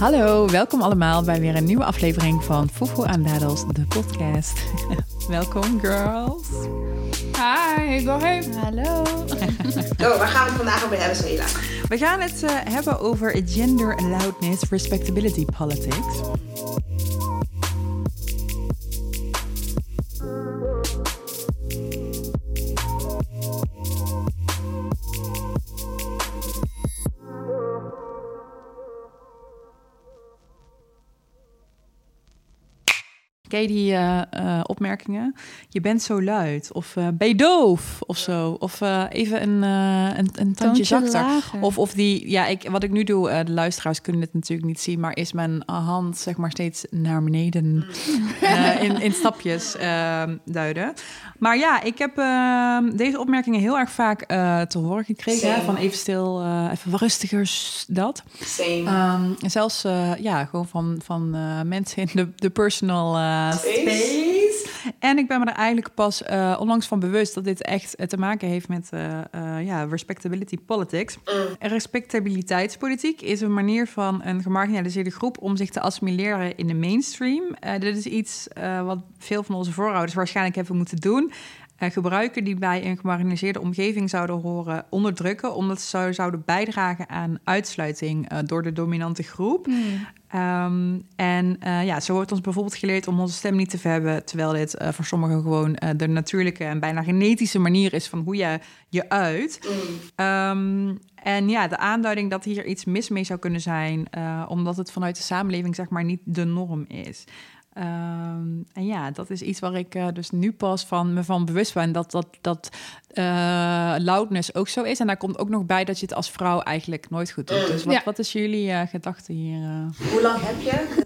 Hallo, welkom allemaal bij weer een nieuwe aflevering van Fufu aan Dadels, de podcast. welkom girls. Hi, go ahead. Hallo. Oh, waar gaan we het vandaag over hebben, Sheila? We gaan het uh, hebben over gender loudness, respectability politics. Die uh, opmerkingen? Je bent zo luid. Of uh, ben je doof? Of zo. Of even een, een, een tandje zachter. Of, of die, ja, ik, wat ik nu doe, de luisteraars kunnen het natuurlijk niet zien, maar is mijn hand zeg maar steeds naar beneden in, in stapjes duiden. Maar ja, ik heb ehm, deze opmerkingen heel erg vaak te horen gekregen. Hè, van even stil, even rustiger, dat. Um, zelfs ja, gewoon van, van mensen in de, de personal space. En ik ben me er eigenlijk pas uh, onlangs van bewust dat dit echt te maken heeft met uh, uh, ja, respectability politics. Mm. Respectabiliteitspolitiek is een manier van een gemarginaliseerde groep om zich te assimileren in de mainstream. dit is iets wat veel van onze voorouders waarschijnlijk hebben moeten doen. gebruiken die bij een gemarginaliseerde omgeving zouden horen onderdrukken, omdat ze zouden bijdragen aan uitsluiting door de dominante groep. Mm. Um, en uh, ja, zo wordt ons bijvoorbeeld geleerd om onze stem niet te verhebben, terwijl dit uh, voor sommigen gewoon uh, de natuurlijke en bijna genetische manier is van hoe je je uit. Mm. Um, en ja, de aanduiding dat hier iets mis mee zou kunnen zijn, omdat het vanuit de samenleving zeg maar niet de norm is. Um, en ja, dat is iets waar ik uh, dus nu pas van me van bewust ben dat dat, dat uh, loudness ook zo is. En daar komt ook nog bij dat je het als vrouw eigenlijk nooit goed doet. Dus wat, ja. wat is jullie uh, gedachte hier? Hoe lang heb je?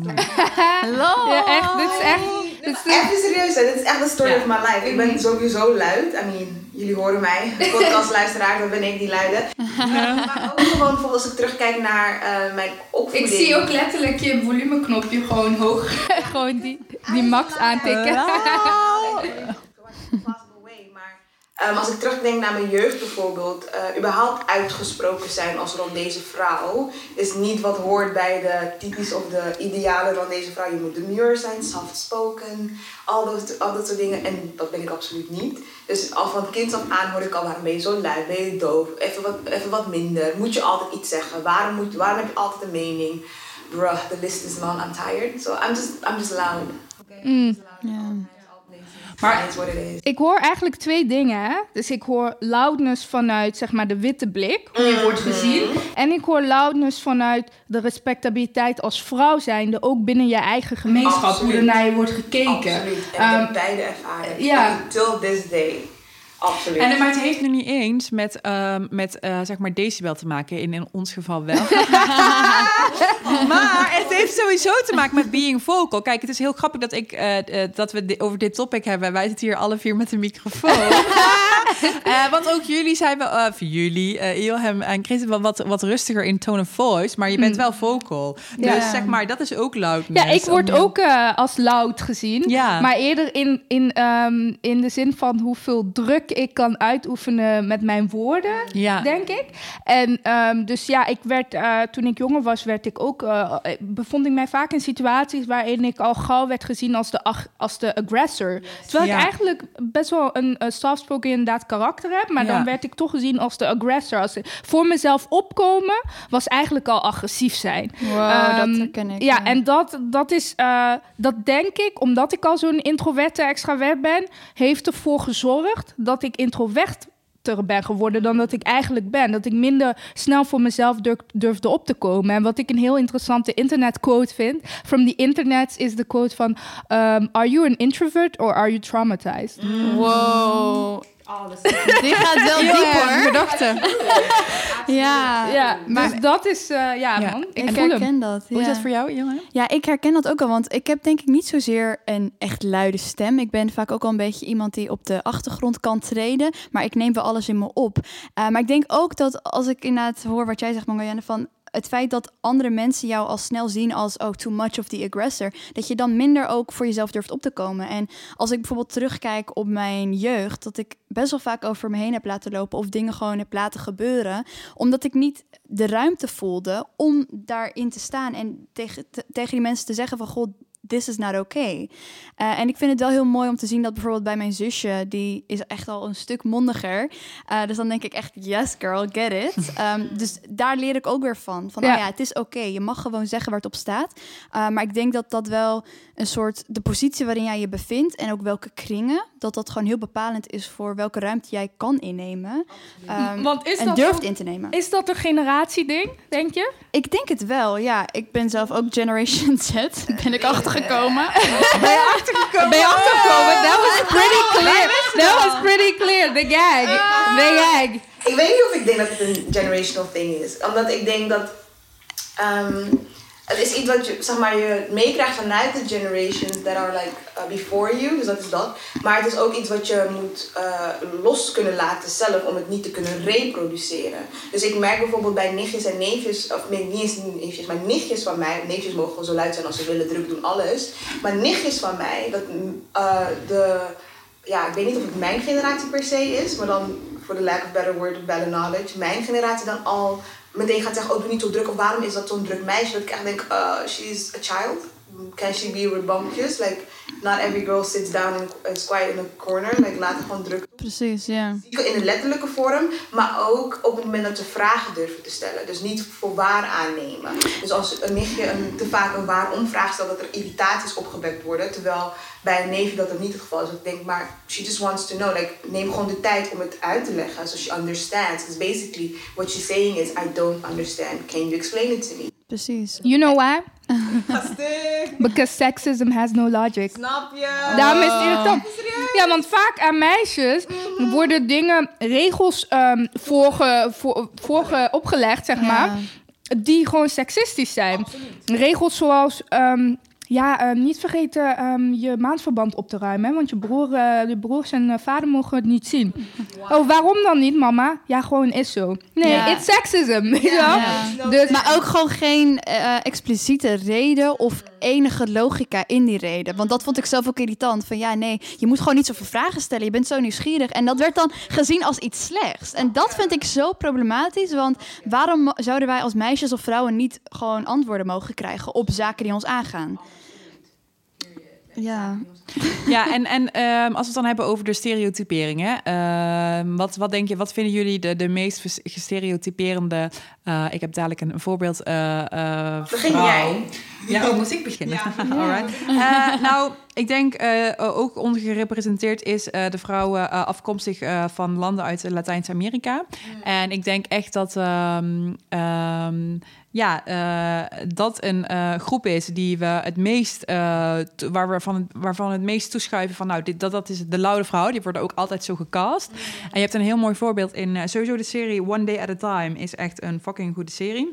Hallo! Ja, echt, dit is echt... Dit is Even serieus, dit is echt de story ja. of my life. Ik ben sowieso luid. I mean, jullie horen mij. Podcastluisteraar, dan ben ik die luide. Maar ook gewoon bijvoorbeeld als ik terugkijk naar mijn opvoeding. Ik zie ook letterlijk je volumeknopje gewoon hoog. gewoon die, die max aantikken. Um, als ik terugdenk naar mijn jeugd bijvoorbeeld, uh, überhaupt uitgesproken zijn als rond deze vrouw, is niet wat hoort bij de typisch of de idealen van deze vrouw. Je moet demure zijn, soft-spoken, al, dat, al dat soort dingen. En dat ben ik absoluut niet. Dus al van kind af aan hoor ik al, waarom ben je zo luid, ben je doof, even wat, even wat minder. Moet je altijd iets zeggen? Waarom, moet, waarom heb je altijd een mening? Bruh, the list is long, I'm tired. So I'm just, I'm just loud. Okay? Mm, just loud. Yeah. Maar ik hoor eigenlijk twee dingen. Hè? Dus ik hoor loudness vanuit zeg maar, de witte blik, hoe je wordt mhm. gezien. En ik hoor loudness vanuit de respectabiliteit als vrouw zijnde, ook binnen je eigen gemeenschap, hoe er naar je wordt gekeken. Absoluut. En um, beide ervaren. Ja. Till this day. Absoluut. En, maar het heeft nu niet eens met, uh, met uh, zeg maar decibel te maken, in, in ons geval wel. maar het heeft sowieso te maken met being vocal. Kijk, het is heel grappig dat, ik, uh, dat we over dit topic hebben. Wij zitten hier alle vier met een microfoon. want ook jullie zijn wel, uh, jullie, uh, Ilham en Chris, wel wat, wat rustiger in tone of voice, maar je bent mm. wel vocal. Ja. Dus zeg maar, dat is ook loud. Ja, ik word ook als loud gezien. Ja. Maar eerder in, in, um, in de zin van hoeveel druk ik kan uitoefenen met mijn woorden, ja. denk ik. En um, dus ja, ik werd, uh, toen ik jonger was, werd ik ook, uh, bevond ik mij vaak in situaties waarin ik al gauw werd gezien als de, als de aggressor. Terwijl ja. ik eigenlijk best wel een uh, soft-spoken inderdaad karakter heb, maar ja. dan werd ik toch gezien als de aggressor. Als voor mezelf opkomen was eigenlijk al agressief zijn. Wow, um, dat herken ik. Ja, en dat, dat is, dat denk ik, omdat ik al zo'n introverte extravert ben, heeft ervoor gezorgd dat ik introverter ben geworden dan dat ik eigenlijk ben. Dat ik minder snel voor mezelf durfde op te komen. En wat ik een heel interessante internetquote vind... From the internet is de quote van... Um, are you an introvert or are you traumatized? Mm. Wow. Die gaat wel diep hoor. Gedachten. ja, ja maar dus dat is, uh, ja, ja, man. Ik, ik herken dat. Hoe is dat voor jou, jongen? Ja, ik herken dat ook al, want ik heb denk ik niet zozeer een echt luide stem. Ik ben vaak ook al een beetje iemand die op de achtergrond kan treden, maar ik neem wel alles in me op. Uh, maar ik denk ook dat als ik inderdaad hoor wat jij zegt, Marjane, van het feit dat andere mensen jou al snel zien als oh, too much of the aggressor, dat je dan minder ook voor jezelf durft op te komen. En als ik bijvoorbeeld terugkijk op mijn jeugd, dat ik best wel vaak over me heen heb laten lopen of dingen gewoon heb laten gebeuren, omdat ik niet de ruimte voelde om daarin te staan en tegen, tegen die mensen te zeggen van god, this is not okay. Uh, en ik vind het wel heel mooi om te zien dat bijvoorbeeld bij mijn zusje, die is echt al een stuk mondiger. Uh, dus dan denk ik echt, yes girl, get it. Um, dus daar leer ik ook weer van. Van, ja. Oh ja, het is oké. Je mag gewoon zeggen waar het op staat. Uh, maar ik denk dat dat wel een soort, de positie waarin jij je bevindt en ook welke kringen, dat dat gewoon heel bepalend is voor welke ruimte jij kan innemen. Um, Want is en dat durft in te nemen. Is dat een generatieding, denk je? Ik denk het wel, ja. Ik ben zelf ook Generation Z, ben ik achter achtergekomen. ben je achtergekomen? Ben je achtergekomen? That was pretty clear. That was pretty clear. The gag. The gag. Ik weet niet of ik denk dat het een generational thing is. Omdat ik denk dat... Um, het is iets wat je, zeg maar, je meekrijgt vanuit de generations that are like uh, before you. Dus dat is dat. Maar het is ook iets wat je moet uh, los kunnen laten zelf om het niet te kunnen reproduceren. Dus ik merk bijvoorbeeld bij nichtjes en neefjes, of nee, niet eens neefjes, maar nichtjes van mij. Neefjes mogen zo luid zijn als ze willen, druk doen, alles. Maar nichtjes van mij, dat uh, de, ja, ik weet niet of het mijn generatie per se is, maar dan voor the lack of better word better knowledge, mijn generatie dan al meteen gaat zeggen, oh doe niet zo druk. Of waarom is dat zo'n druk meisje? Dat ik echt denk, uh, she's a child. Can she be rambunctious? Like, not every girl sits down and is quiet in a corner. Like, laat het gewoon druk. Precies, ja. In de letterlijke vorm, maar ook op het moment dat ze vragen durven te stellen. Dus niet voor waar aannemen. Dus als een nichtje een, te vaak een waarom vraag stelt, dat er irritaties opgewekt worden. Terwijl bij een neefje dat dat niet het geval is. ik denk, maar she just wants to know. Like, neem gewoon de tijd om het uit te leggen, so she understands. Because basically, what she's saying is, I don't understand. Can you explain it to me? Precies. You know why? Because sexism has no logic. Snap je? Daarom is het irritant. Ja, want vaak aan meisjes worden dingen, regels um, voorge, voor, voorge, opgelegd, zeg maar, die gewoon seksistisch zijn. Regels zoals um, ja, ehm, niet vergeten um, je maandverband op te ruimen. Hè? Want je, broer, uh, je broers en uh, vader mogen het niet zien. Oh, waarom dan niet, mama? Ja, gewoon is zo. Nee, ja. it's sexism. Ja. Dus, maar ook gewoon geen uh, expliciete reden of enige logica in die reden. Want dat vond ik zelf ook irritant. Van ja, nee, je moet gewoon niet zoveel vragen stellen. Je bent zo nieuwsgierig. En dat werd dan gezien als iets slechts. En dat vind ik zo problematisch. Want waarom zouden wij als meisjes of vrouwen niet gewoon antwoorden mogen krijgen op zaken die ons aangaan? Ja. Ja, en, en um, als we het dan hebben over de stereotyperingen. Uh, wat, wat denk je, wat vinden jullie de, de meest gestereotyperende... Uh, ik heb dadelijk een, voorbeeld uh, Begin jij? Ja, oh, moet ik beginnen? Ja. Alright. nou, ik denk ook ondergerepresenteerd is de vrouw afkomstig van landen uit Latijns-Amerika. Mm. En ik denk echt dat... Um, um, ja, uh, dat een uh, groep is die we het meest, uh, waar we van, waarvan het meest toeschuiven van, nou, dit, dat, dat is de lauwe vrouw. Die worden ook altijd zo gecast. En je hebt een heel mooi voorbeeld in, sowieso de serie One Day at a Time is echt een fucking goede serie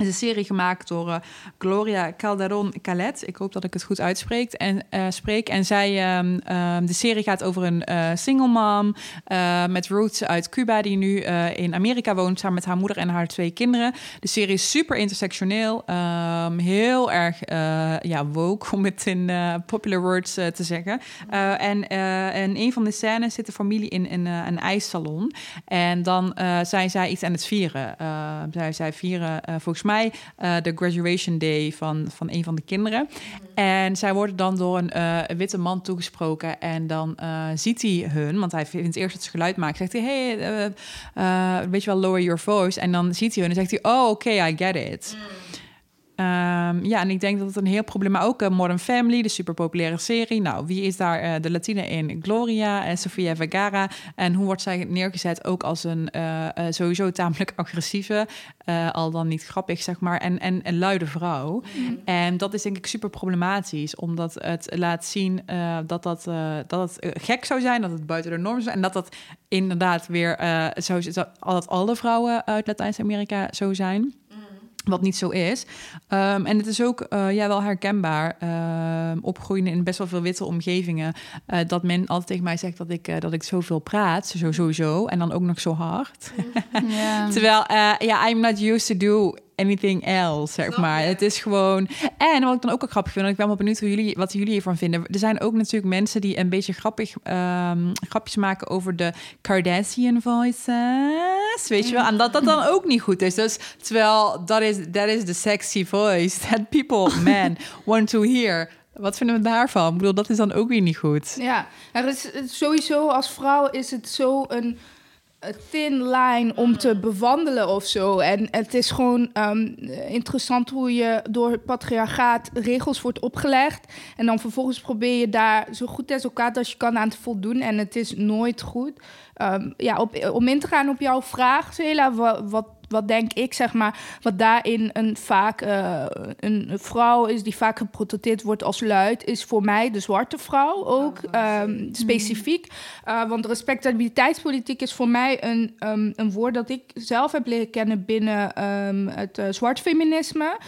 is een serie gemaakt door uh, Gloria Calderon Calet. Ik hoop dat ik het goed uitspreek. En, uh, spreek. en zij, um, um, de serie gaat over een uh, single mom met roots uit Cuba... die nu in Amerika woont samen met haar moeder en haar twee kinderen. De serie is super intersectioneel. Um, heel erg ja, woke, om het in popular words te zeggen. en in een van de scènes zit de familie in, in een ijssalon. En dan zijn zij iets aan het vieren. zij, zij vieren volgens mij uh, de graduation day van, van een van de kinderen. En zij worden dan door een, uh, witte man toegesproken. En dan uh, ziet hij hun, want hij vindt eerst dat ze geluid maken. Zegt hij, hey, weet je wel, lower your voice. En dan ziet hij hun en zegt hij, oh, oké, okay, I get it. Mm. Um, ja, en ik denk dat het een heel probleem... Maar ook uh, Modern Family, de superpopulaire serie. Nou, wie is daar uh, de Latine in? Gloria en Sofia Vergara. En hoe wordt zij neergezet? Ook als een uh, sowieso tamelijk agressieve... al dan niet grappig, zeg maar. En, en een luide vrouw. Mm. En dat is denk ik super problematisch. Omdat het laat zien dat, dat, dat het gek zou zijn. Dat het buiten de norm is. En dat dat inderdaad weer... zo, dat alle vrouwen uit Latijns-Amerika zo zijn. Wat niet zo is. Um, en het is ook uh, ja, wel herkenbaar, uh, opgroeien in best wel veel witte omgevingen, uh, dat men altijd tegen mij zegt dat ik, uh, dat ik zoveel praat, zo sowieso, en dan ook nog zo hard. Yeah. Terwijl, ja, I'm not used to do anything else, zeg maar. Het is gewoon... En wat ik dan ook wel grappig vind, en ik ben wel benieuwd hoe jullie, wat jullie hiervan vinden. Er zijn ook natuurlijk mensen die een beetje grappig, um, grapjes maken over de Kardashian voices, weet je wel. En dat dat dan ook niet goed is. Dus terwijl dat is, that is the sexy voice that people, men, want to hear. Wat vinden we daarvan? Ik bedoel, dat is dan ook weer niet goed. Ja, er is, sowieso als vrouw is het zo een thin line om te bewandelen of zo. En het is gewoon ehm, interessant hoe je door het patriarchaat regels wordt opgelegd. En dan vervolgens probeer je daar zo goed als elkaar als je kan aan te voldoen. En het is nooit goed. Um, ja, om in te gaan op jouw vraag, wat, wat wat denk ik, zeg maar, wat daarin een vaak uh, een vrouw is die vaak geprototeerd wordt als luid, is voor mij de zwarte vrouw ook um, specifiek. Uh, want respectabiliteitspolitiek is voor mij een, um, een woord dat ik zelf heb leren kennen binnen um, het uh, zwart feminisme.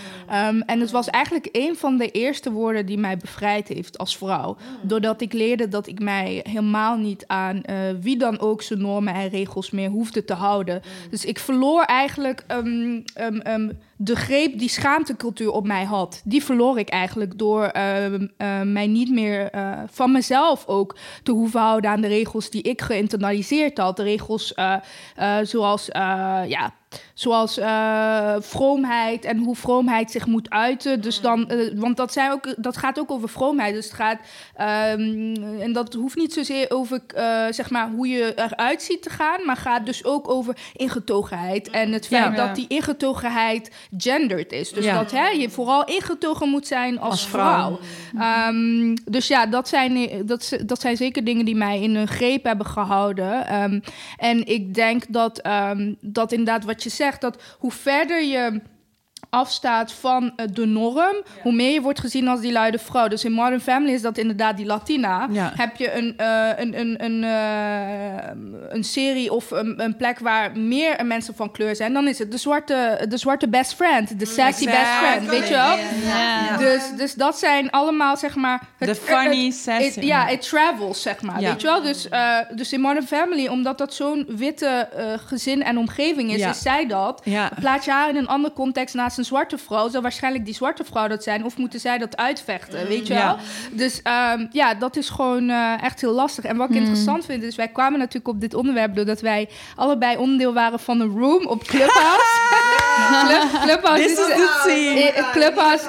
en het was eigenlijk een van de eerste woorden die mij bevrijd heeft als vrouw. Doordat ik leerde dat ik mij helemaal niet aan wie dan ook zijn normen en regels meer hoefde te houden. Dus ik verloor eigenlijk eigenlijk um, um, de greep die schaamtecultuur op mij had, die verloor ik eigenlijk door uh, mij niet meer uh, van mezelf ook te hoeven houden aan de regels die ik geïnternaliseerd had. De regels uh, zoals ja, Zoals vroomheid en hoe vroomheid zich moet uiten. Dus dan, uh, want dat, zijn ook, dat gaat ook over vroomheid. Dus het gaat, um, en dat hoeft niet zozeer over zeg maar hoe je eruit ziet te gaan, maar gaat dus ook over ingetogenheid. En het feit ja, dat die ingetogenheid gendered is. Dus ja. dat hè, je vooral ingetogen moet zijn als, als vrouw. vrouw. Um, dus ja, dat zijn, dat, dat zijn zeker dingen die mij in een greep hebben gehouden. Um, en ik denk dat, dat inderdaad wat je zegt, dat hoe verder je afstaat van uh, de norm, hoe meer je wordt gezien als die luide vrouw. Dus in Modern Family is dat inderdaad die Latina. Ja. Heb je een, uh, een, een, een, uh, een serie of een, een, plek waar meer mensen van kleur zijn, dan is het de zwarte, de zwarte best friend, de sassy best friend, weet je wel? Ja. Dus, dus dat zijn allemaal, zeg maar... De funny sassy. Ja, it travels, zeg maar, weet je wel? Dus, dus in Modern Family, omdat dat zo'n witte gezin en omgeving is, is zij dat. Plaats je haar in een andere context naast een zwarte vrouw, zou waarschijnlijk die zwarte vrouw dat zijn. Of moeten zij dat uitvechten, weet je wel? Dus um, ja, dat is gewoon uh, echt heel lastig. En wat ik mm. interessant vind, is wij kwamen natuurlijk op dit onderwerp doordat wij allebei onderdeel waren van een room op Clubhouse. Club, Clubhouse is, is uh, Clubhouse.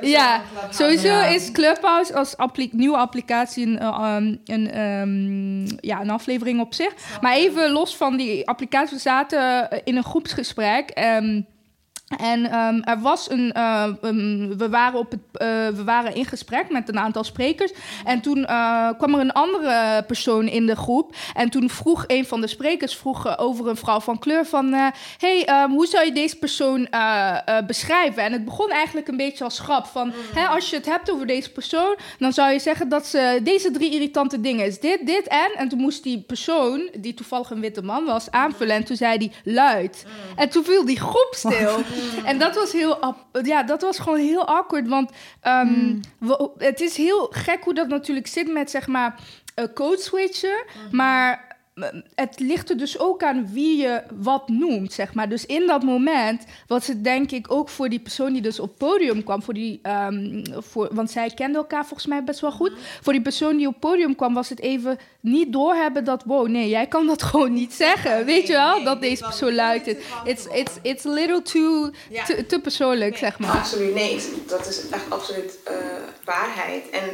ja, sowieso is Clubhouse als appli nieuwe applicatie een, um, een, um, ja, een aflevering op zich. Maar even los van die applicatie, we zaten in een groepsgesprek. Um, en um, er was een, uh, um, we, waren op het, uh, we waren in gesprek met een aantal sprekers. En toen uh, kwam er een andere persoon in de groep. En toen vroeg een van de sprekers vroeg, over een vrouw van kleur van... hey, um, hoe zou je deze persoon beschrijven? En het begon eigenlijk een beetje als grap van... Mm. Hè, als je het hebt over deze persoon, dan zou je zeggen dat ze deze drie irritante dingen is. Dit, dit en... En toen moest die persoon, die toevallig een witte man was, aanvullen. En toen zei hij luid. Mm. En toen viel die groep stil. En dat was heel, ja, dat was gewoon heel awkward. Want um, het is heel gek hoe dat natuurlijk zit met zeg maar uh, code switchen. Mhm. Maar het ligt er dus ook aan wie je wat noemt, zeg maar. Dus in dat moment was het denk ik ook voor die persoon die dus op het podium kwam, voor die, um, voor, want zij kenden elkaar volgens mij best wel goed. Mhm. Voor die persoon die op het podium kwam, was het even niet doorhebben dat, wow, nee, jij kan dat gewoon niet zeggen. Weet je wel, dat deze persoon luidt. It's, it's, it's a little too, te, te persoonlijk, zeg maar. Absoluut, nee, dat is echt absoluut uh, waarheid. En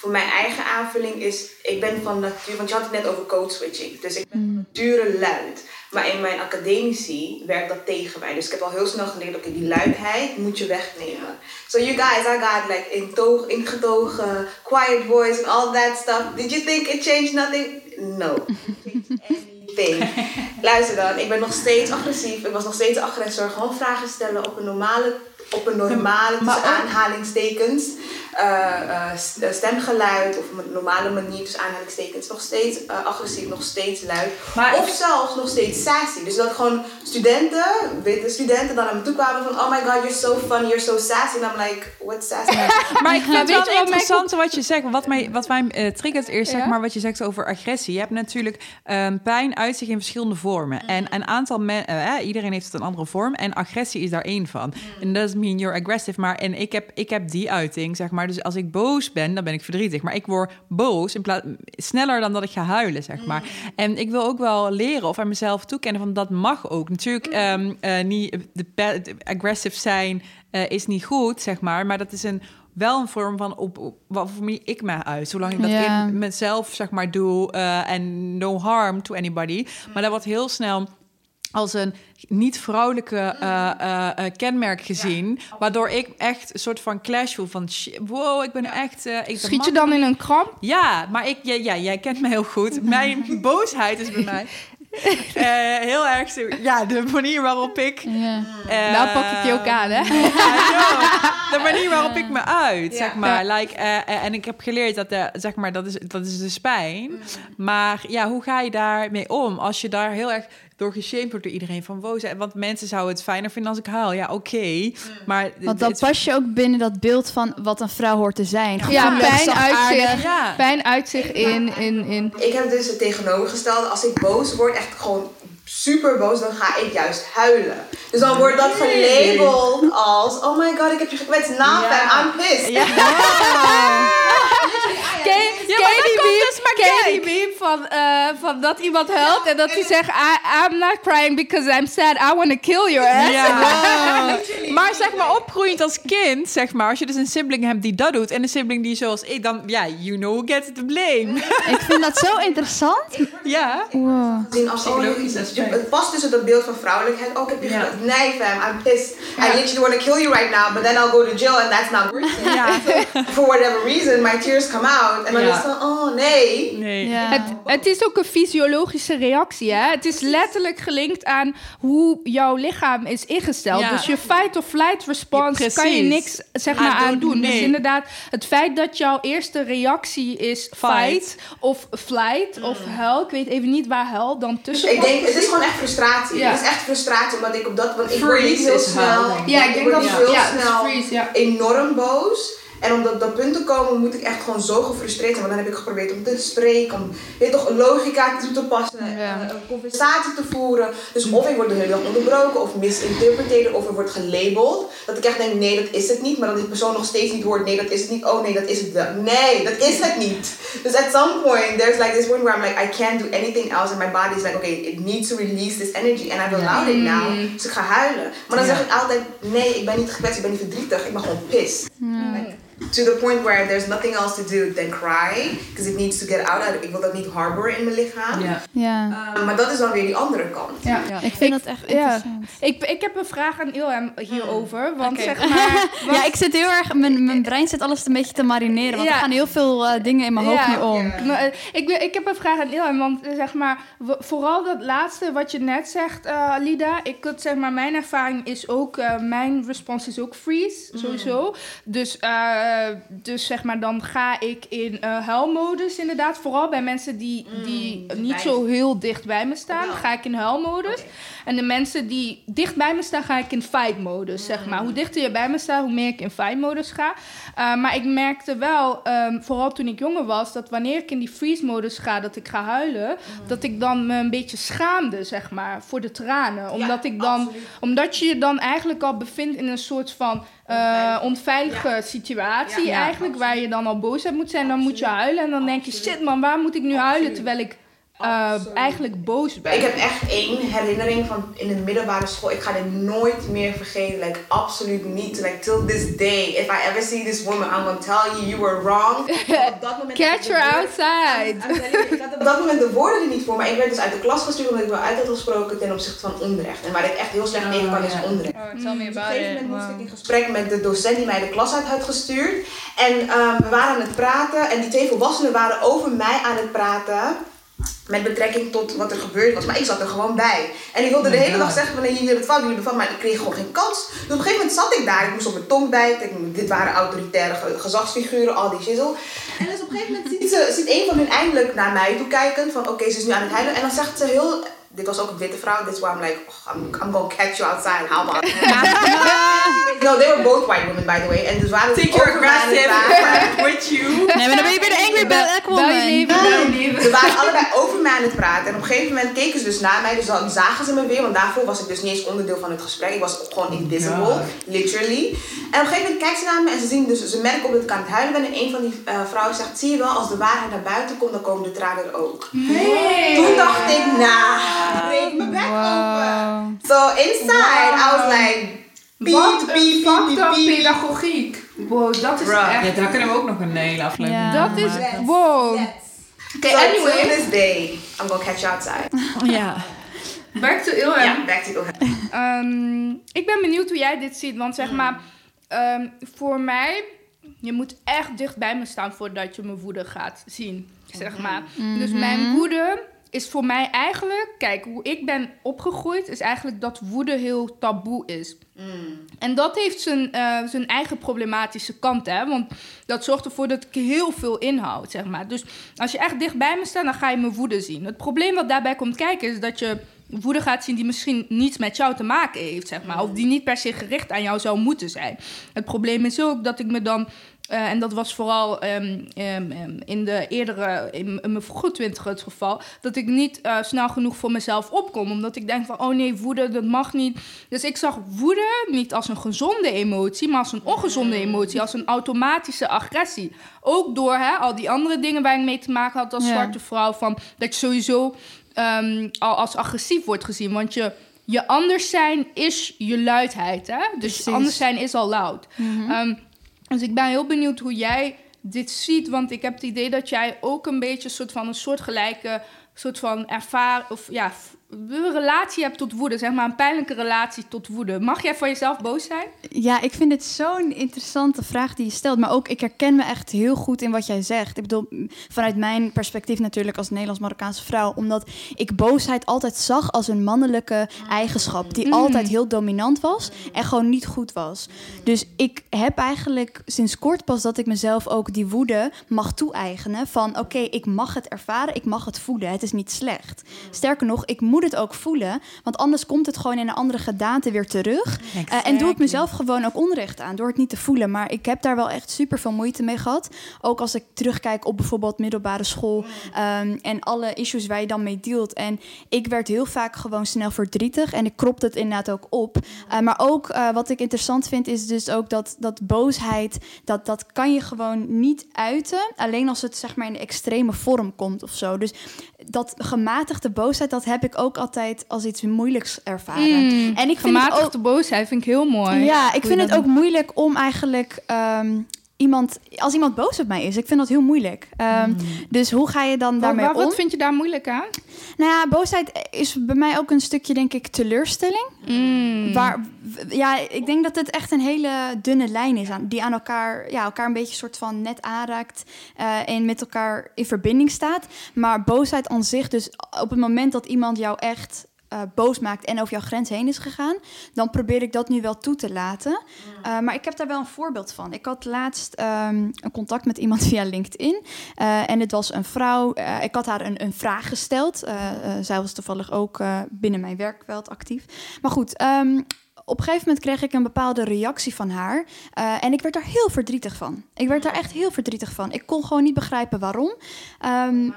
voor mijn eigen aanvulling is, ik ben van natuur, want je had het net over code switching. Dus ik ben van mm. nature luid. Maar in mijn academici werkt dat tegen mij. Dus ik heb al heel snel geleerd, oké, die luidheid moet je wegnemen. So you guys, I got like intoog, ingetogen, quiet voice and all that stuff. Did you think it changed nothing? No. It changed anything. Luister dan, ik ben nog steeds agressief. Ik was nog steeds agressor. Gewoon vragen stellen op een normale, op een normale, tussen aanhalingstekens uh, stemgeluid of een normale manier, dus aanhalingstekens, nog steeds agressief, nog steeds luid. of zelfs nog steeds sassy. Dus dat gewoon studenten, witte studenten, dan naar me toe kwamen van: Oh my god, you're so funny, you're so sassy. En I'm like, what's sassy? maar ik vind het wel interessant wat je zegt. Wat mij, wat mij triggert eerst, zeg maar, wat je zegt over agressie. Je hebt natuurlijk um, pijn uit zich in verschillende vormen. En een aantal mensen, iedereen heeft het een andere vorm. En agressie is daar één van. En dat doesn't mean you're aggressive. Maar en ik heb, ik heb die uiting, zeg maar. Dus als ik boos ben, dan ben ik verdrietig. Maar ik word boos in plaats sneller dan dat ik ga huilen, zeg maar. En ik wil ook wel leren of aan mezelf toekennen van dat mag ook. Natuurlijk, um, uh, niet de, aggressive zijn uh, is niet goed, zeg maar. Maar dat is een wel een vorm van op, op wat voor mij ik me uit. Zolang ik dat in mezelf zeg maar doe uh, en no harm to anybody. Maar dat wordt heel snel als een niet-vrouwelijke uh, uh, kenmerk gezien. Waardoor ik echt een soort van clash voel van... wow, ik ben echt... ik Schiet je dan in een kramp? Ja, maar ik, ja, ja, jij kent me heel goed. Mijn boosheid is bij mij... heel erg zo. Ja, de manier waarop ik. Ja. nou pak ik je ook aan, hè? de manier waarop ik me uit, zeg maar. Like, en ik heb geleerd dat, de, zeg maar, dat is, dat is de pijn. Mm. Maar ja, hoe ga je daarmee om als je daar heel erg door geshamed wordt door iedereen van wow. Want mensen zouden het fijner vinden als ik huil. Ja, oké. Mm. Maar Want dan pas je ook binnen dat beeld van wat een vrouw hoort te zijn. Ja, pijn uit, zich, ja. pijn uit zich in, in, in. Ik heb dus het tegenovergestelde. Als ik boos word, echt gewoon super boos, dan ga ik juist huilen. Dus dan wordt dat gelabeld als: Oh my god, ik heb je gekwetst. Na ja. I'm pissed. Ja. Katie Beam van, uh, van dat iemand helpt en dat hij zegt: I, I'm not crying because I'm sad. I want to kill your ass. Ja. maar zeg maar, opgroeiend als kind, zeg maar, als je dus een sibling hebt die dat doet en een sibling die zoals ik, dan ja, you know who gets the blame. ik vind dat zo interessant. Ja. Wow. Als psychologisch Het past tussen dat beeld van vrouwelijkheid. Oh, ik heb je yeah. Nee, fam, I'm pissed. I literally want to kill you right now, but then I'll go to jail and that's not working. Ja. For whatever reason, my tears come out. En dan is het van, oh nee. nee. Het, het is ook een fysiologische reactie, hè? Het is letterlijk gelinkt aan hoe jouw lichaam is ingesteld. Dus je fight of flight response kan je niks zeg maar, aan doen. Dus inderdaad, het feit dat jouw eerste reactie is fight, of flight of mm. huil. Ik weet even niet waar huil dan tussen Ik denk, het is gewoon echt frustratie. Het is echt frustratie, omdat ik op dat... Want ik word niet heel snel... Ja, ik denk dat ik heel snel enorm boos. En om dat, dat punt te komen moet ik echt gewoon zo gefrustreerd zijn. Want dan heb ik geprobeerd om te spreken, om weet toch, logica toe te passen, ja. een conversatie te voeren. Dus of ik word de hele dag onderbroken of misinterpreteerd of er wordt gelabeld. Dat ik echt denk, nee, dat is het niet. Maar dat die persoon nog steeds niet hoort, nee, dat is het niet. Oh nee, dat is het wel. Nee, dat is het niet. Dus at some point, there's like this point where I'm like, I can't do anything else. And my body is like, okay, it needs to release this energy. And I've allowed it now. Dus ik ga huilen. Maar dan zeg ik altijd, nee, ik ben niet gekwetst, ik ben niet verdrietig. Ik ben gewoon pissed to the point where there's nothing else to do than cry. Because it needs to get out. Ik wil dat niet harboren in mijn lichaam. Ja. ja. Um, maar dat is dan weer die andere kant. Ja. ja. Ik vind dat echt interessant. Ik, ik heb een vraag aan Ilham hierover. Want zeg maar... Ja, ik zit heel erg... Mijn, mijn brein zit alles een beetje te marineren. Want er gaan heel veel uh, dingen in mijn hoofd nu om. Maar, uh, ik, ik heb een vraag aan Ilham. Want uh, zeg maar... Vooral dat laatste wat je net zegt, uh, Lida. Ik could, zeg maar... Mijn ervaring is ook... mijn response is ook freeze. Mm. Sowieso. Dus... Eh, dus zeg maar, dan ga ik in uh, huilmodus inderdaad. Vooral bij mensen die, mm, die niet zo heel dicht bij me staan, ga ik in huilmodus. En de mensen die dicht bij me staan, ga ik in fight-modus, zeg maar. Hoe dichter je bij me staat, hoe meer ik in fight-modus ga. Uh, maar ik merkte wel, um, vooral toen ik jonger was, dat wanneer ik in die freeze-modus ga, dat ik ga huilen, mm. dat ik dan me een beetje schaamde, zeg maar, voor de tranen. Omdat, ik dan, omdat je je dan eigenlijk al bevindt in een soort van uh, onveilige situatie eigenlijk, waar je dan al boos op moet zijn, dan moet je huilen en dan denk je, shit man, waar moet ik nu huilen? Terwijl ik uh, eigenlijk boos ben. Ik heb echt één herinnering van in de middelbare school. Ik ga dit nooit meer vergeten. Like, absoluut niet. Like, till this day. If I ever see this woman, I'm gonna tell you, you were wrong. op dat moment Catch her outside. Ik had op dat moment de woorden er niet voor. Maar ik werd dus uit de klas gestuurd omdat ik wel uit had gesproken ten opzichte van onrecht. En waar ik echt heel slecht oh, tegen kan is onrecht. Oh, tell me about Op een gegeven moment moest ik in gesprek met de docent die mij de klas uit had gestuurd. En um, we waren aan het praten. En die twee volwassenen waren over mij aan het praten. Met betrekking tot wat er gebeurd was. Maar ik zat er gewoon bij. En ik wilde de hele dag zeggen: wanneer jullie het van, jullie van, maar ik kreeg gewoon geen kans. Dus op een gegeven moment zat ik daar. Ik moest op mijn tong bijten. dit waren autoritaire gezagsfiguren, al die shizzle. En dus op een gegeven moment ziet, ze, ziet een van hun eindelijk naar mij toe kijken: van oké, ze is nu aan het huilen. En dan zegt ze heel dit was ook een witte vrouw. Dit is waar I'm like, oh, I'm, I'm gonna catch you outside. How about No, they were both white women, by the way. En dus waren Take your aggressive with you. Nee, maar dan ben je weer de angry black woman. Ze waren allebei over mij aan het praten. En op een gegeven moment keken ze dus naar mij. Dus dan zagen ze me weer. Want daarvoor was ik dus niet eens onderdeel van het gesprek. Ik was gewoon invisible. Literally. En op een gegeven moment kijken ze naar me. En ze zien dus, ze merken op dat ik aan het huilen ben. En een van die uh, vrouwen zegt, zie je wel, als de waarheid naar buiten komt, dan komen de tranen er ook. Nee. Toen dacht ik, nou breek mijn bek open. So inside, I was like... Wat beep, beep, beep, pedagogiek. Wow, dat is echt... Ja, daar kunnen we ook nog een hele aflevering Dat is... Wow. Oké, okay, so anyway. this day, I'm gonna catch you outside. ja. Back to Ilham. Ja, back to Ilham. Um, ik ben benieuwd hoe jij dit ziet. Want zeg maar, um, voor mij... Je moet echt dicht bij me staan voordat je mijn woede gaat zien. Zeg maar. Mm -hmm. Dus mijn woede is voor mij eigenlijk, kijk, hoe ik ben opgegroeid, is eigenlijk dat woede heel taboe is. Mm. En dat heeft zijn, uh, zijn eigen problematische kant, hè? Want dat zorgt ervoor dat ik heel veel inhoud, zeg maar. Dus als je echt dicht bij me staat, dan ga je mijn woede zien. Het probleem wat daarbij komt kijken is dat je woede gaat zien die misschien niets met jou te maken heeft, zeg maar. Of die niet per se gericht aan jou zou moeten zijn. Het probleem is ook dat ik me dan uh, en dat was vooral um, um, in de eerdere, in, mijn vroege twintig het geval, dat ik niet uh, snel genoeg voor mezelf opkom. Omdat ik denk van, oh nee, woede, dat mag niet. Dus ik zag woede niet als een gezonde emotie, maar als een ongezonde mm. emotie, als een automatische agressie. Ook door hè, al die andere dingen waar ik mee te maken had als ja. zwarte vrouw, van dat je sowieso al als agressief wordt gezien. Want je, je anders zijn is je luidheid. Hè? Dus Precies. anders zijn is al luid. Mm -hmm. Dus ik ben heel benieuwd hoe jij dit ziet. Want ik heb het idee dat jij ook een beetje een soort van een soortgelijke soort van ervaring. Of ja, een relatie hebt tot woede, zeg maar een pijnlijke relatie tot woede. Mag jij voor jezelf boos zijn? Ja, ik vind het zo'n interessante vraag die je stelt. Maar ook, ik herken me echt heel goed in wat jij zegt. Ik bedoel, vanuit mijn perspectief natuurlijk als Nederlands-Marokkaanse vrouw. Omdat ik boosheid altijd zag als een mannelijke eigenschap. Die mm. altijd heel dominant was en gewoon niet goed was. Dus ik heb eigenlijk sinds kort pas dat ik mezelf ook die woede mag toe-eigenen. Van oké, ik mag het ervaren, ik mag het voelen. Het is niet slecht. Sterker nog, ik moet het ook voelen. Want anders komt het gewoon in een andere gedaante weer terug. Uh, en doe ik mezelf gewoon ook onrecht aan door het niet te voelen. Maar ik heb daar wel echt super veel moeite mee gehad. Ook als ik terugkijk op bijvoorbeeld middelbare school. Um, en alle issues waar je dan mee dealt. En ik werd heel vaak gewoon snel verdrietig. En ik kropte het inderdaad ook op. Uh, maar ook uh, wat ik interessant vind is dus ook dat, dat boosheid... Dat, dat kan je gewoon niet uiten. Alleen als het zeg maar in de extreme vorm komt of zo. Dus dat gematigde boosheid, dat heb ik ook altijd als iets moeilijks ervaren. Mm, en ik vind gematigde ook, boosheid vind ik heel mooi. Ja, ik vind het ook moeilijk om eigenlijk um, iemand, als iemand boos op mij is, ik vind dat heel moeilijk. Um, mm. Dus hoe ga je dan daarmee maar, om? Wat vind je daar moeilijk aan? Nou ja, boosheid is bij mij ook een stukje, denk ik, teleurstelling. Mm. Waar, ja, ik denk dat het echt een hele dunne lijn is aan, die aan elkaar, ja, elkaar een beetje soort van net aanraakt uh, en met elkaar in verbinding staat. Maar boosheid aan zich, dus op het moment dat iemand jou echt uh, boos maakt en over jouw grens heen is gegaan, dan probeer ik dat nu wel toe te laten. Uh, maar ik heb daar wel een voorbeeld van. Ik had laatst um, een contact met iemand via LinkedIn. Uh, en het was een vrouw. ik had haar een, een vraag gesteld. zij was toevallig ook binnen mijn werkveld actief. Maar goed, um, op een gegeven moment kreeg ik een bepaalde reactie van haar. Uh, en ik werd daar heel verdrietig van. Ik werd daar echt heel verdrietig van. Ik kon gewoon niet begrijpen waarom. Um,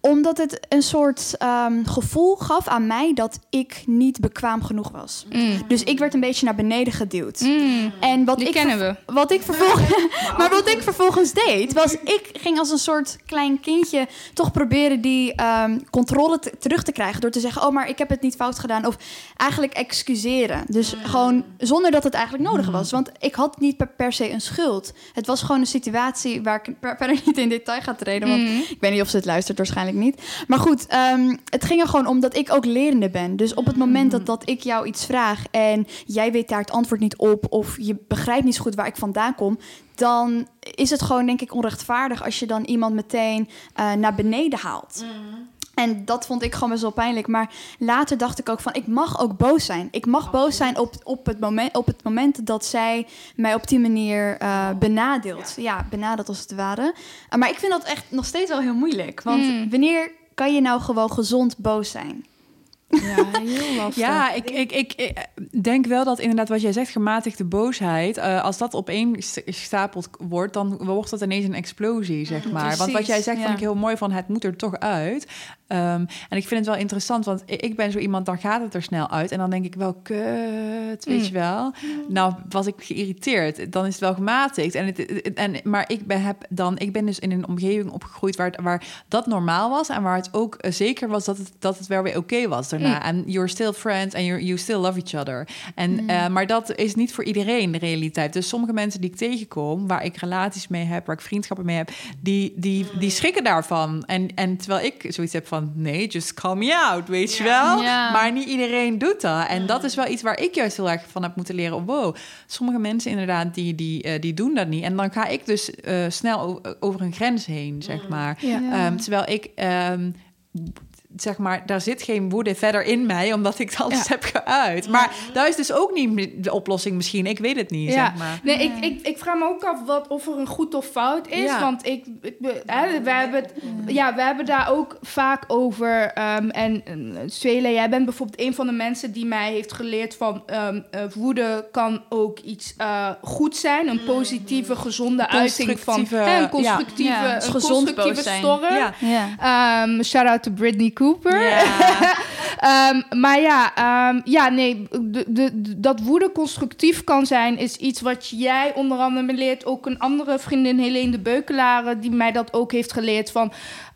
omdat het een soort um, gevoel gaf aan mij dat ik niet bekwaam genoeg was. Mm. Dus ik werd een beetje naar beneden geduwd. Mm. En wat Die ik kennen we. Wat ik vervolgens, maar wat ik vervolgens deed, was ik ging als een soort klein kindje toch proberen die um, controle te, terug te krijgen door te zeggen: Oh, maar ik heb het niet fout gedaan. Of eigenlijk excuseer Dus mm. gewoon zonder dat het eigenlijk nodig was. Want ik had niet per, se een schuld. Het was gewoon een situatie waar ik verder niet in detail ga treden. Want mm. ik weet niet of ze het luistert, waarschijnlijk niet. Maar goed, ehm, het ging er gewoon om dat ik ook lerende ben. Dus op het moment dat, dat ik jou iets vraag en jij weet daar het antwoord niet op, of je begrijpt niet zo goed waar ik vandaan kom, dan is het gewoon, denk ik, onrechtvaardig als je dan iemand meteen uh, naar beneden haalt. Mm. En dat vond ik gewoon best wel pijnlijk. Maar later dacht ik ook van, ik mag ook boos zijn. Ik mag boos zijn op, op, het, moment, op het moment dat zij mij op die manier uh, benadeelt. Ja, benadeelt als het ware. Uh, maar ik vind dat echt nog steeds wel heel moeilijk. Want mm. wanneer kan je nou gewoon gezond boos zijn? Ja, heel lastig. ja, ik, ik, ik, denk wel dat inderdaad wat jij zegt, gematigde boosheid, uh, als dat opeen gestapeld wordt, dan wordt dat ineens een explosie, zeg maar. Want wat jij zegt, ja. vond ik heel mooi van het moet er toch uit. Um, en ik vind het wel interessant, want ik ben zo iemand, dan gaat het er snel uit. En dan denk ik wel, kut, weet mm. je wel. Nou, was ik geïrriteerd. Dan is het wel gematigd. En het, en, maar ik ben, heb dan, ik ben dus in een omgeving opgegroeid waar, waar dat normaal was. En waar het ook uh, zeker was dat het, dat het wel weer oké was daarna. En mm. you're still friends and you still love each other. En, mm. uh, maar dat is niet voor iedereen de realiteit. Dus sommige mensen die ik tegenkom, waar ik relaties mee heb, waar ik vriendschappen mee heb, die, die, die schrikken daarvan. En, en terwijl ik zoiets heb van nee, just call me out, weet je wel. Maar niet iedereen doet dat. En dat is wel iets waar ik juist heel erg van heb moeten leren. Wow, sommige mensen inderdaad, die, die, uh, die doen dat niet. En dan ga ik dus uh, snel over een grens heen, zeg mm. maar. Um, terwijl ik... Um, zeg maar, daar zit geen woede verder in mij, omdat ik alles heb geuit. Maar dat is dus ook niet de oplossing misschien. Ik weet het niet, ja. zeg maar. Nee, ik, ik, ik vraag me ook af wat, of er een goed of fout is. Want ik, ik hè, we, hebben het, ja, we hebben daar ook vaak over. Um, en Swele, jij bent bijvoorbeeld een van de mensen die mij heeft geleerd van... Um, uh, woede kan ook iets uh, goed zijn. Een positieve, gezonde uiting van... Hè, een constructieve, ja. een constructieve storm. Um, shout-out to Britney Cooper. Ehm, maar ja, um, ja nee, de, de, dat woede constructief kan zijn, is iets wat jij onder andere me leert. Ook een andere vriendin, Helene de Beukelare, die mij dat ook heeft geleerd. Van,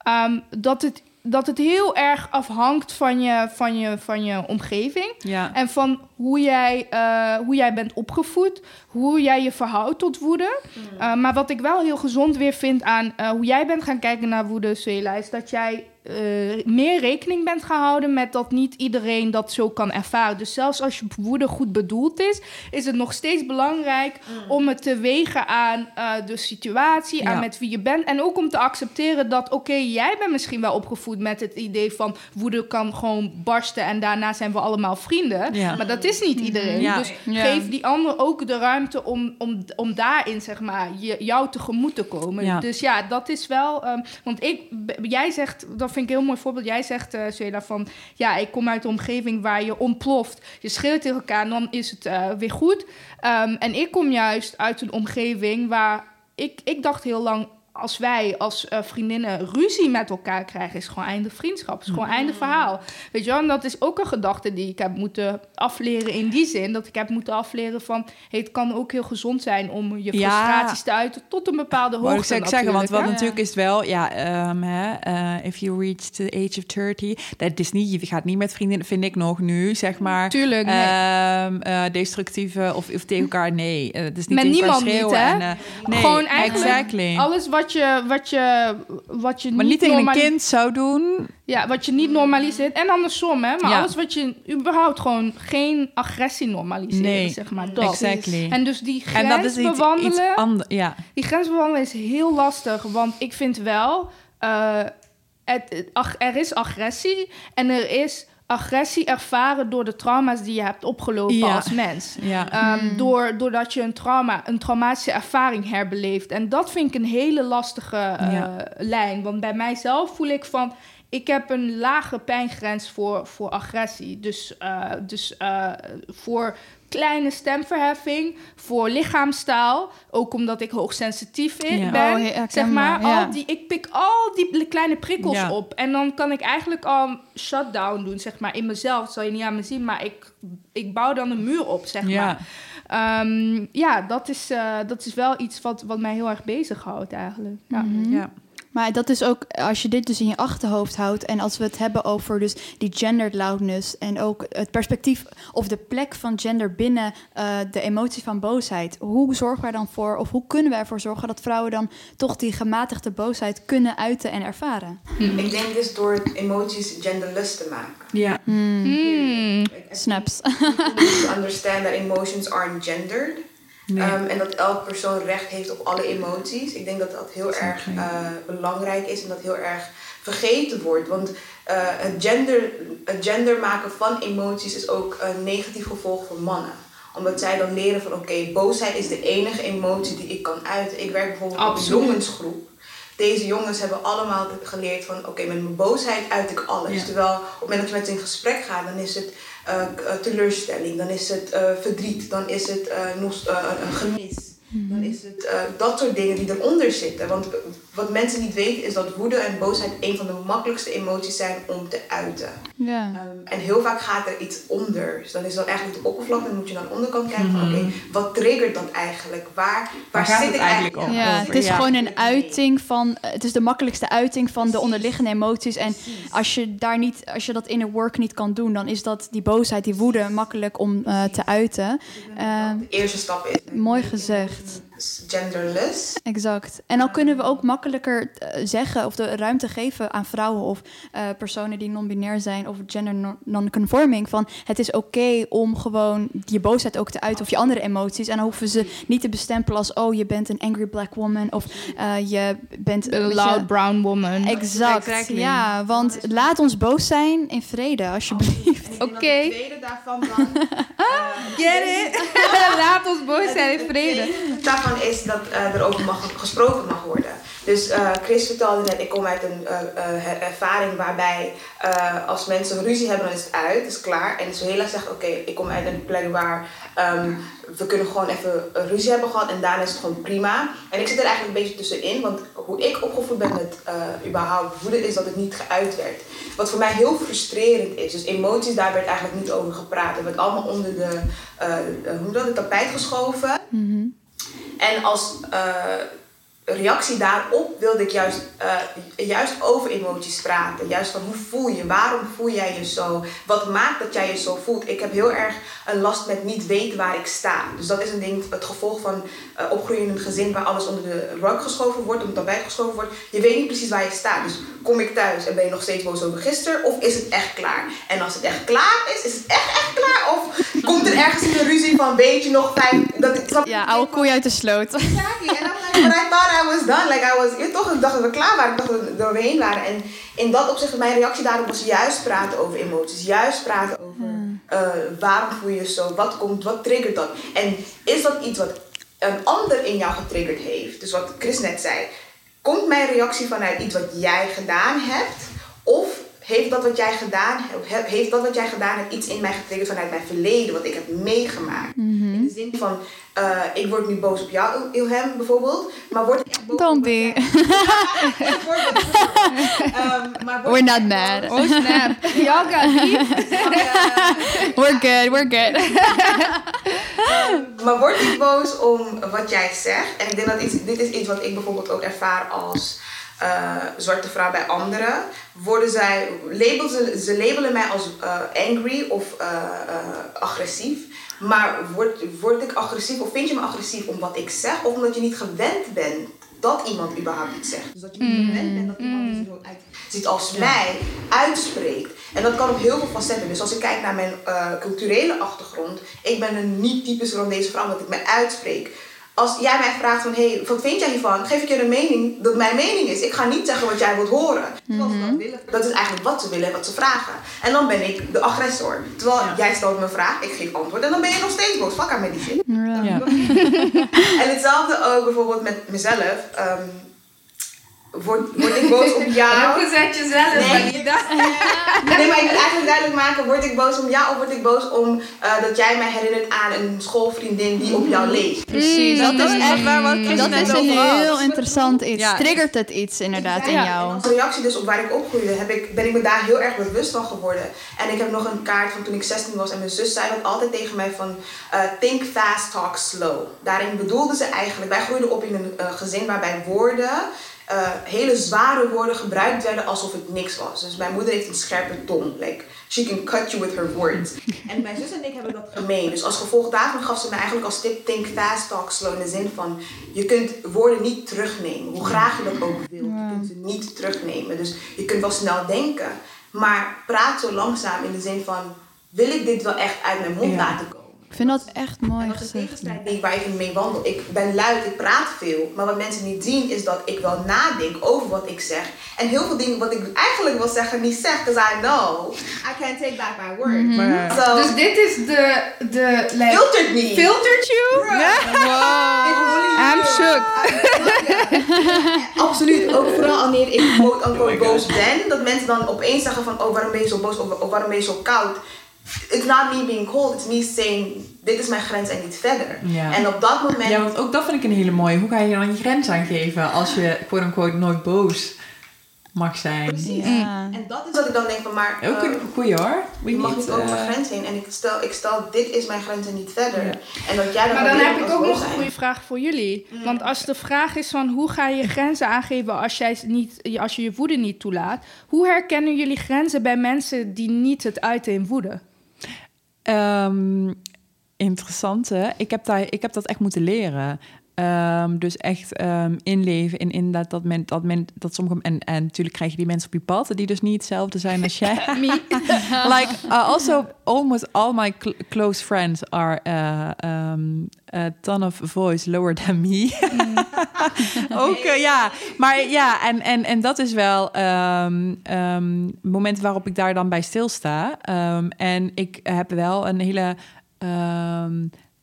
um, dat het dat het heel erg afhangt van je, van je, van je omgeving. Ja. En van hoe jij, uh, hoe jij bent opgevoed, hoe jij je verhoudt tot woede. Mm. Uh, maar wat ik wel heel gezond weer vind aan uh, hoe jij bent gaan kijken naar woede, Suela, is dat jij uh, meer rekening bent gehouden met dat niet iedereen dat zo kan ervaren. Dus zelfs als je woede goed bedoeld is, is het nog steeds belangrijk mm. om het te wegen aan uh, de situatie, aan met wie je bent. En ook om te accepteren dat, oké, jij bent misschien wel opgevoed met het idee van woede kan gewoon barsten en daarna zijn we allemaal vrienden. Ja. Maar dat is niet iedereen. Ja. Dus geef die ander ook de ruimte om, om, om daarin, zeg maar, je, jou tegemoet te komen. Dus ja, dat is wel. Um, want ik, jij zegt, dat vind ik een heel mooi voorbeeld. Jij zegt, uh, van ja, ik kom uit een omgeving waar je ontploft. Je schreeuwt tegen elkaar en dan is het uh, weer goed. Um, en ik kom juist uit een omgeving waar ik, ik dacht heel lang als wij als uh, vriendinnen ruzie met elkaar krijgen, is gewoon einde vriendschap. Is gewoon mm. einde verhaal. Weet je wel? En dat is ook een gedachte die ik heb moeten afleren in die zin. Dat ik heb moeten afleren van... Hey, het kan ook heel gezond zijn om je frustraties te uiten tot een bepaalde hoogte ik zeggen, want wat natuurlijk is wel... Ja, um, hè, uh, if you reach the age of 30... Dat is niet, je gaat niet met vriendinnen, vind ik nog nu, zeg maar... Tuurlijk, nee. um, uh, destructieve of, of tegen elkaar, nee. het is niet met niemand niet, hè? En, nee, gewoon eigenlijk exactly. alles wat je, wat je, wat je maar niet, tegen een kind zou doen. Ja, wat je niet normaliseert. En andersom, hè. Maar alles wat je überhaupt gewoon geen agressie normaliseert, nee, zeg maar. Dat. Exactly. En dus die grens en dat is bewandelen... ja. Die grens bewandelen is heel lastig. Want ik vind wel... Uh, het, er is agressie en er is agressie ervaren door de trauma's die je hebt opgelopen als mens. Ja. Um, door, doordat je een trauma, een traumatische ervaring herbeleeft. En dat vind ik een hele lastige uh, lijn. Want bij mijzelf voel ik van. Ik heb een lage pijngrens voor, voor agressie. Dus, uh, dus uh, voor kleine stemverheffing voor lichaamstaal. Ook omdat ik hoogsensitief ben. Oh, zeg maar, al die, ik pik al die kleine prikkels op. En dan kan ik eigenlijk al shutdown doen, zeg maar, in mezelf. Dat zal je niet aan me zien, maar ik, ik bouw dan een muur op, zeg maar. Um, ja, dat is, uh, dat is wel iets wat, wat mij heel erg bezighoudt eigenlijk. Ja. Mm -hmm. ja. Maar dat is ook, als je dit dus in je achterhoofd houdt... en als we het hebben over dus die gendered loudness... en ook het perspectief of de plek van gender binnen uh, de emotie van boosheid... hoe zorgen wij dan voor, of hoe kunnen wij ervoor zorgen... dat vrouwen dan toch die gematigde boosheid kunnen uiten en ervaren? Hmm. Ik denk dus door emoties genderless te maken. Ja. Hmm. Hmm. Snaps. understand that emotions aren't gendered... Ehm, en dat elke persoon recht heeft op alle emoties. Ik denk dat dat heel erg uh, belangrijk is en dat heel erg vergeten wordt. Want uh, het, gender, het gender maken van emoties is ook een negatief gevolg voor mannen omdat zij dan leren van oké, boosheid is de enige emotie die ik kan uiten. Ik werk bijvoorbeeld Absoluut. op een jongensgroep. Deze jongens hebben allemaal geleerd van oké, met mijn boosheid uit ik alles. Terwijl op het moment dat je met ze in gesprek gaat, dan is het teleurstelling, dan is het uh, verdriet, dan is het een gemis. Dan mhm. is het dat soort dingen die eronder zitten. Want wat mensen niet weten is dat woede en boosheid een van de makkelijkste emoties zijn om te uiten. Ja. Um, en heel vaak gaat er iets onder. Dus dan is dat eigenlijk de oppervlak. Dan moet je naar de onderkant kijken van oké, mhm. wat triggert dat eigenlijk? Waar, waar, zit het ik eigenlijk op? Ja, het is gewoon een uiting van, het is de makkelijkste uiting van de onderliggende emoties. En als je daar niet, als je dat inner work niet kan doen, dan is dat die boosheid, die woede makkelijk om uh, te uiten. Uh, de eerste stap is. Mooi gezegd genderless. Exact. En dan kunnen we ook makkelijker eh, zeggen of de ruimte geven aan vrouwen of uh, personen die non-binair zijn of gender non-conforming. Van het is oké om gewoon je boosheid ook te uiten of je andere emoties. En dan hoeven ze niet te bestempelen als oh je bent een angry black woman of uh, je bent een loud brown woman. Exact. Exactly. Ja, want laat ons boos zijn in vrede alsjeblieft. Oké. Okay. tweede daarvan dan. Get it? laat ons boos zijn in vrede is dat uh, er over mag, gesproken mag worden. Dus uh, Chris vertelde net, ik kom uit een uh, ervaring waarbij als mensen ruzie hebben, dan is het uit, is klaar. En Sohela zegt, oké, ik kom uit een plek waar um, we kunnen gewoon even ruzie hebben gehad en daarna is het gewoon prima. En ik zit er eigenlijk een beetje tussenin, want hoe ik opgevoed ben met überhaupt woede is dat het niet geuit werd. Wat voor mij heel frustrerend is. Dus emoties, daar werd eigenlijk niet over gepraat. Er werd allemaal onder de, hoe dat, het tapijt geschoven. Mm en als reactie daarop wilde ik juist, uh, juist over emoties praten. Juist van hoe voel je? Waarom voel jij je zo? Wat maakt dat jij je zo voelt? Ik heb heel erg een last met niet weten waar ik sta. Dus dat is een ding, het gevolg van uh, opgroeien in een gezin waar alles onder de rug geschoven wordt, onder de geschoven wordt. Je weet niet precies waar je staat. Dus kom ik thuis en ben je nog steeds boos over gisteren? Of is het echt klaar? En als het echt klaar is, is het echt echt klaar? Of komt er ergens een ruzie van, weet je nog, fijn dat ik... Ja, oude koei uit de sloot. Exactly. En dan I was done. Like I was, je toch, ik dacht dat we klaar waren. Ik dacht dat we doorheen waren. En in dat opzicht, mijn reactie daarop was juist praten over emoties. Juist praten over uh, waarom voel je je zo? Wat komt, wat triggert dat? En is dat iets wat een ander in jou getriggerd heeft? Dus wat Chris net zei. Komt mijn reactie vanuit iets wat jij gedaan hebt? Of heeft dat wat jij gedaan hebt, heeft dat wat jij gedaan hebt iets in mij getriggerd vanuit mijn verleden, wat ik heb meegemaakt? Mhm. In de zin van, uh, ik word nu boos op jou, Ilham, bijvoorbeeld, maar word ik echt boos Don't be. um, maar we're not mad. Oh snap. Y'all got we're good, we're good. um, maar word ik boos om wat jij zegt? En ik denk dat iets, dit is iets wat ik bijvoorbeeld ook ervaar als uh, zwarte vrouw bij anderen, worden zij, label, ze, ze labelen mij als uh, angry of uh, agressief. Maar word, word ik agressief of vind je me agressief om wat ik zeg of omdat je niet gewend bent dat iemand überhaupt iets zegt? Dus dat je niet gewend bent dat iemand mm. zo ziet als mij uitspreekt. En dat kan op heel veel facetten. Dus als ik kijk naar mijn culturele achtergrond, ik ben een niet typisch Rwandese vrouw omdat ik mij uitspreek als jij mij vraagt van, hey, wat vind jij hiervan? Geef ik je een mening dat mijn mening is. Ik ga niet zeggen wat jij wilt horen. Terwijl ze dat mhm. willen. Dat is eigenlijk wat ze willen en wat ze vragen. En dan ben ik de agressor. Terwijl jij stelt me een vraag, ik geef antwoord. En dan ben je nog steeds boos. Fuck aan met die shit. Ja. en hetzelfde ook bijvoorbeeld met mezelf. Ehm, Word, word ik boos op jou? Represent jezelf. Nee. nee, maar ik wil eigenlijk duidelijk maken. Word ik boos om jou of word ik boos om uh, dat jij mij herinnert aan een schoolvriendin die op jou leeft? Precies. Mm, dat, is echt waar wat Dat is een heel interessant iets. Ja. Triggert het iets inderdaad in jou? als reactie dus op waar ik opgroeide heb ik, ben ik me daar heel erg bewust van geworden. En ik heb nog een kaart van toen ik 16 was en mijn zus zei dat altijd tegen mij van uh, think fast, talk slow. Daarin bedoelde ze eigenlijk, wij groeiden op in een uh, gezin waarbij woorden uh, hele zware woorden gebruikt werden alsof het niks was. Dus mijn moeder heeft een scherpe tong. Like, she can cut you with her words. en mijn zus en ik hebben dat gemeen. Dus als gevolg daarvan gaf ze me eigenlijk als tip think fast, talk slow. In de zin van, je kunt woorden niet terugnemen. Hoe graag je dat ook wilt. Je kunt ze niet terugnemen. Dus je kunt wel snel denken. Maar praat zo langzaam in de zin van, wil ik dit wel echt uit mijn mond laten komen? Ik vind dat echt mooi en dat is tegenstrijd waar ik mee wandel. Ik ben luid, ik praat veel. Maar wat mensen niet zien is dat ik wel nadenk over wat ik zeg. En heel veel dingen wat ik eigenlijk wil zeggen niet zeg. Because I know I can't take back my word. Mm -hmm. so, dus dit is de... de like, filtered me. Filtered you? Wow. I'm shook. Absoluut. Ook vooral wanneer ik quote boos ben. Dat mensen dan opeens zeggen van... Oh, waarom ben je zo boos? Of waarom ben je zo koud? It's not me being cold, it's me saying, dit is mijn grens en niet verder. En op dat moment... Ja, want ook dat vind ik een hele mooie. Hoe ga je dan je grens aangeven als je, quote-unquote, nooit boos mag zijn? Precies. Ja. En dat is wat ik dan denk van, maar... Ook een uh, goeie hoor. je mag niet over mijn grens heen. En ik stel, ik stel, dit is mijn grens en niet verder. En dat jij dan maar dan heb ik ook nog een goede vraag voor jullie. Mm. Want als de vraag is van, hoe ga je grenzen aangeven als, jij niet, als je je woede niet toelaat? Hoe herkennen jullie grenzen bij mensen die niet het uiten in woede? Um, interessante. Ik heb, daar, ik heb dat echt moeten leren. Um, dus echt um, inleven in, in dat, dat, men, dat, men, dat sommige... En, en natuurlijk krijg je die mensen op je pad... die dus niet hetzelfde zijn als jij. Me. like, uh, also, almost all my cl close friends are uh, um, a ton of voice lower than me. Ook, uh, ja. Maar ja, en, en, en dat is wel het moment waarop ik daar dan bij stilsta. En ik heb wel een hele...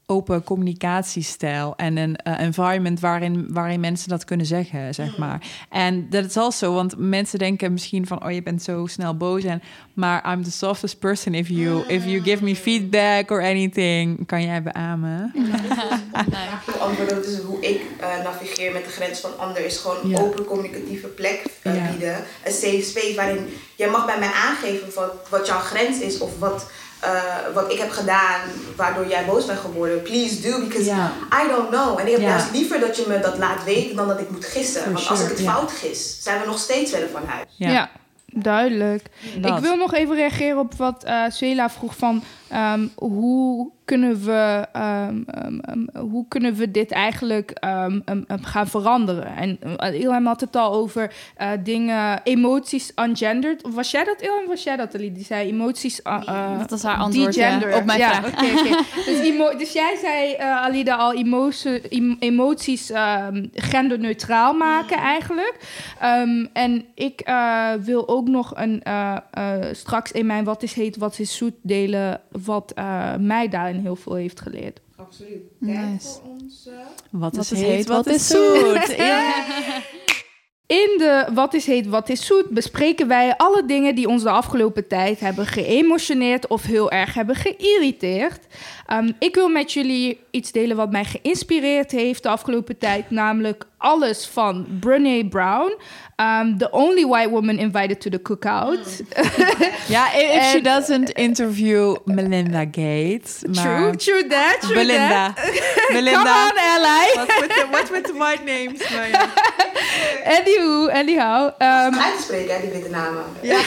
Open communicatiestijl en een uh, environment waarin, waarin mensen dat kunnen zeggen, zeg mm. maar. En dat is also, want mensen denken misschien van, oh, je bent zo snel boos en, maar I'm the softest person if you, if you give me mm. feedback or anything. Kan jij beamen? Is hoe ik uh, navigeer met de grens van ander, is gewoon een open communicatieve plek uh, bieden. Een safe space waarin jij mag bij mij aangeven wat, wat jouw grens is of wat uh, wat ik heb gedaan waardoor jij boos bent geworden. Please do, because I don't know. En ik heb juist liever dat je me dat laat weten dan dat ik moet gissen. Want als ik het fout gis, zijn we nog steeds verder van huis. Ja, duidelijk. Ik wil nog even reageren op wat uh, vroeg van um, hoe kunnen we, um, um, hoe kunnen we dit eigenlijk gaan veranderen? En uh, Ilham had het al over uh, dingen, emoties ungendered. Was jij dat, Ilham? Was jij dat, Ali? Die zei emoties uh, Dat was haar antwoord ja, op mijn ja, vraag. Okay, okay. dus, dus, jij zei, Alida, al emotie, emoties genderneutraal maken eigenlijk. en ik wil ook nog een, straks in mijn Wat is heet, wat is zoet delen... wat mij daarin heel veel heeft geleerd. Absoluut. Nice. voor ons. Wat, is heet, wat, is zoet? In de Wat is heet, wat is zoet bespreken wij alle dingen die ons de afgelopen tijd hebben geëmotioneerd of heel erg hebben geïrriteerd. Um, ik wil met jullie iets delen wat mij geïnspireerd heeft de afgelopen tijd, namelijk alles van Brene Brown. Um, the only white woman invited to the cookout. Ja, mm. if she doesn't interview Melinda Gates. True, true that, true Belinda. That. Melinda. Come on, Ally. What's with the, what's with the white names? Anywho, anyhow. Um, Uitspreken, die witte namen. Ja.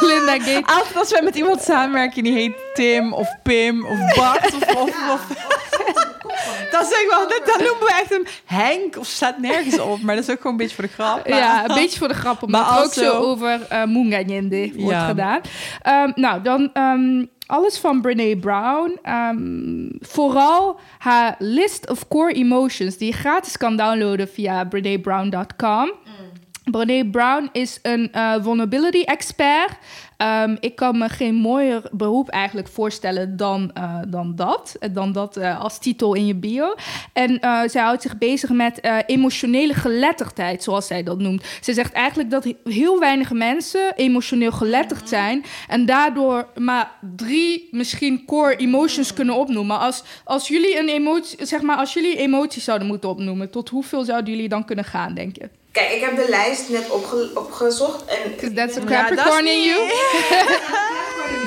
Melinda Gates. Altijd als wij met iemand samenwerken die heet Tim of Pim of Bart of... of, of dat zeg wel, dat, dat noemen we echt een Henk of staat nergens op. Maar dat is ook gewoon een beetje voor de grap. Ja, een beetje voor de grap. Omdat maar er ook zo over uh, Munganyende wordt gedaan. Um, nou, dan um, alles van Brene Brown. Um, vooral haar list of core emotions, die je gratis kan downloaden via brenebrown.com. Mm. Brene Brown is een uh, vulnerability expert. Um, ik kan me geen mooier beroep eigenlijk voorstellen dan, uh, dan dat. Dan dat uh, als titel in je bio. En uh, zij houdt zich bezig met emotionele geletterdheid, zoals zij dat noemt. Ze zegt eigenlijk dat heel weinig mensen emotioneel geletterd zijn. En daardoor maar drie misschien core emotions kunnen opnoemen. Als, als jullie een emotie, zeg maar, als jullie emoties zouden moeten opnoemen, tot hoeveel zouden jullie dan kunnen gaan, denk je? Kijk, ik heb de lijst net opge opgezocht. En that's a Capricorn in you.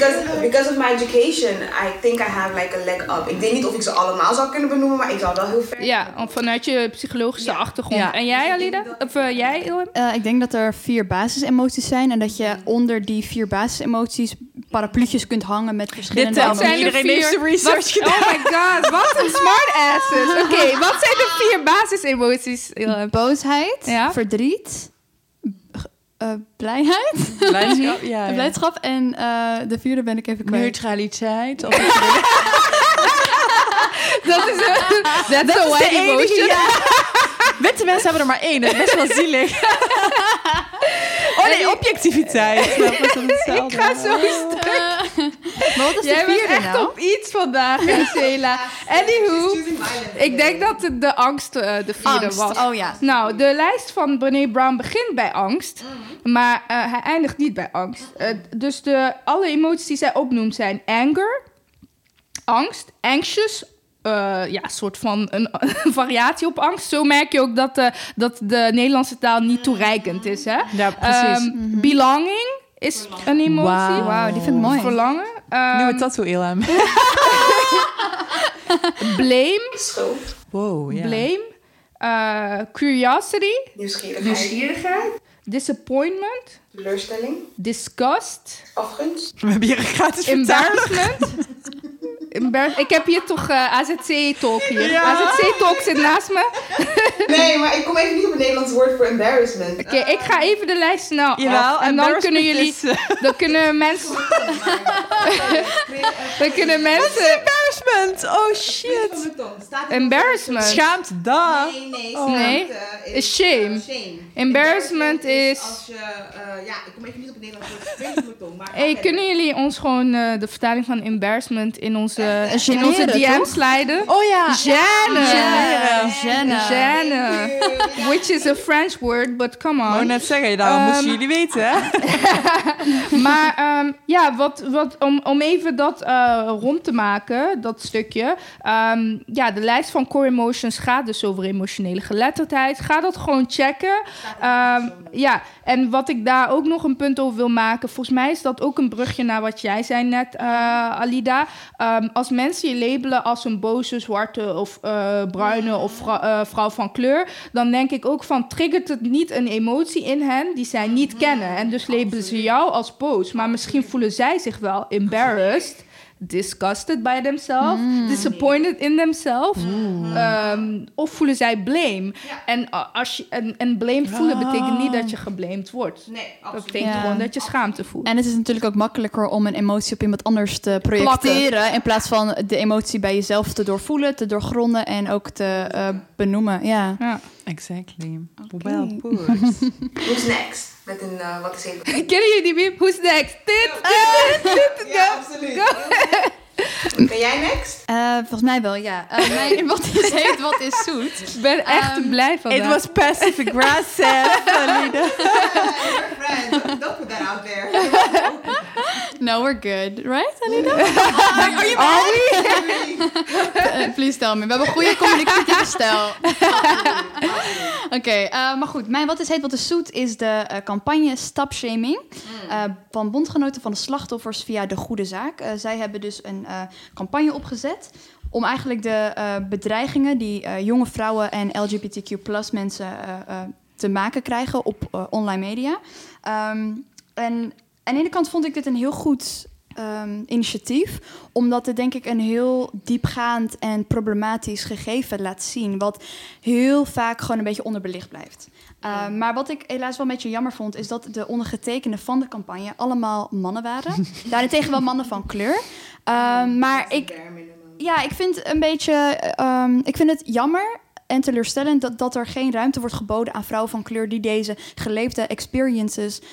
Because, because of my education, I think I have like a leg up. Ik weet niet of ik ze allemaal zou kunnen benoemen, maar ik zou wel heel ver. Ja, vanuit je psychologische achtergrond. Ja. En jij, Alida? Of uh, jij, Ilham? Uh, ik denk dat er vier basisemoties zijn en dat je onder die vier basisemoties parapluutjes kunt hangen met verschillende... Dit zijn iedereen vier... heeft research gedaan. Oh my god, wat een smart asses. Oké, wat zijn de vier basisemoties? Boosheid, ja? verdriet, uh, blijheid. Blijdschap, ja, ja. Blijdschap en uh, de vierde ben ik even kwijt. Neutraliteit. Of dat is een dat is een white emotion. Ja. Witte mensen hebben er maar één. Dat is best wel zielig. oh nee, objectiviteit. ik ga zo stuk. Maar wat is Jij de vierde echt nou? op iets vandaag, Cela. Anywho, ik denk dat het de angst uh, de vierde angst. was. Oh ja. Nou, de lijst van Brené Brown begint bij angst. Mm. Maar uh, hij eindigt niet bij angst. Uh, dus de, alle emoties die zij opnoemt zijn anger, angst, anxious, uh, ja, soort van een, een, variatie op angst. Zo merk je ook dat de, dat de Nederlandse taal niet toereikend is. Hè? Ja, precies. Um, belonging is een emotie. Wauw, wow, die vind ik mooi. Verlangen. Um, Nieuwe tattoo, Ilham. blame. Schuld. Wow, yeah. Blame. Uh, curiosity. Nieuwsgierigheid. Nieuwsgierigheid. Disappointment. Teleurstelling. Disgust. Afgunst. We hebben hier een gratis Embarrassment. Ik heb hier toch uh, AZC-talk hier. Ja. AZC-talk zit naast me. nee, maar ik kom even niet op het Nederlands woord voor embarrassment. Oké, okay, ik ga even de lijst snel Jawel, af. En dan kunnen jullie... Uh... Dan kunnen mensen... dan kunnen mensen... embarrassment? Oh shit. Embarrassment. Schaamte, da. Nee, nee. Oh. Nee, is shame. shame. Embarrassment is... Als je... Uh, ja, ik kom even niet op het Nederlands woord. Maar hey, kunnen jullie ons gewoon uh, de vertaling van embarrassment in onze onze, in onze DM's leiden. Oh ja. Gêne. Gêne. Gêne. Which is a French word, but come on. Ik net zeggen, dat um, moesten jullie weten, hè? maar um, ja, wat, wat, om, om even dat uh, rond te maken, dat stukje. Um, ja, de lijst van core emotions gaat dus over emotionele geletterdheid. Ga dat gewoon checken. ja, en wat ik daar ook nog een punt over wil maken, volgens mij is dat ook een brugje naar wat jij zei net, uh, Alida. Um, als mensen je labelen als een boze, zwarte of uh, bruine of vrou uh, vrouw van kleur, dan denk ik ook van triggert het niet een emotie in hen die zij niet kennen. En dus labelen ze jou als boos. Maar misschien voelen zij zich wel embarrassed disgusted by themselves, mm. disappointed in themselves, um, of voelen zij blame. En, uh, als je, en, en blame voelen betekent niet dat je geblamed wordt. Nee, Dat betekent gewoon dat je schaamte voelt. En het is natuurlijk ook makkelijker om een emotie op iemand anders te projecteren, in plaats van de emotie bij jezelf te doorvoelen, te doorgronden en ook te uh, benoemen. Ja. ja. Exactly. Okay. Well put. Who's next? Met een, uh, wat is even... Kennen jullie die beep? Who's next? Dit, dit, dit, Ja, absoluut. Ben jij next? Uh, volgens mij wel, ja. Uh, mijn, wat is heet, wat is zoet? Ik ben echt um, blij van It was passive aggressive, Alida. friend. Don't put that out there. No, we're good. Right, Alida? Are you Are we? uh, please tell me. We hebben een goede communicatieve stijl. Oké, okay, uh, maar goed. Mijn Wat is heet, wat is zoet is de uh, campagne Stop Shaming. Mm. van bondgenoten van de slachtoffers via De Goede Zaak. zij hebben dus een campagne opgezet om eigenlijk de bedreigingen die jonge vrouwen en LGBTQ plus mensen te maken krijgen op online media. Um, en aan de ene kant vond ik dit een heel goed um, initiatief, omdat het denk ik een heel diepgaand en problematisch gegeven laat zien, wat heel vaak gewoon een beetje onderbelicht blijft. Uh, maar wat ik helaas wel een beetje jammer vond, is dat de ondergetekenden van de campagne allemaal mannen waren. Daarentegen wel mannen van kleur. Um, maar ik, ja, ik vind een beetje, um, ik vind het jammer en teleurstellend dat, dat er geen ruimte wordt geboden aan vrouwen van kleur die deze geleefde experiences uh,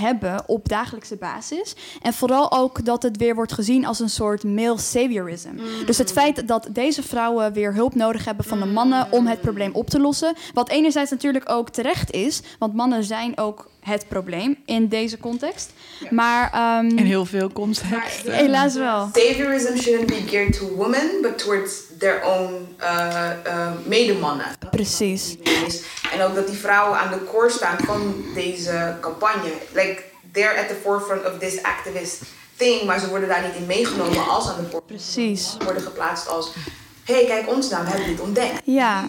hebben op dagelijkse basis. En vooral ook dat het weer wordt gezien als een soort male saviorism. Mm. Dus het feit dat deze vrouwen weer hulp nodig hebben van de mannen om het probleem op te lossen. Wat enerzijds natuurlijk ook terecht is, want mannen zijn ook het probleem in deze context. Maar um, in heel veel contexten. Helaas wel. Saviorism shouldn't be geared to women, but towards their own uh, uh, medemannen. Precies. En ook dat die vrouwen aan de core staan van deze campagne. Like they're at the forefront of this activist thing, maar ze worden daar niet in meegenomen als aan de poort. Precies. worden geplaatst als, hé, hey, kijk ons nou, we hebben dit ontdekt. Ja.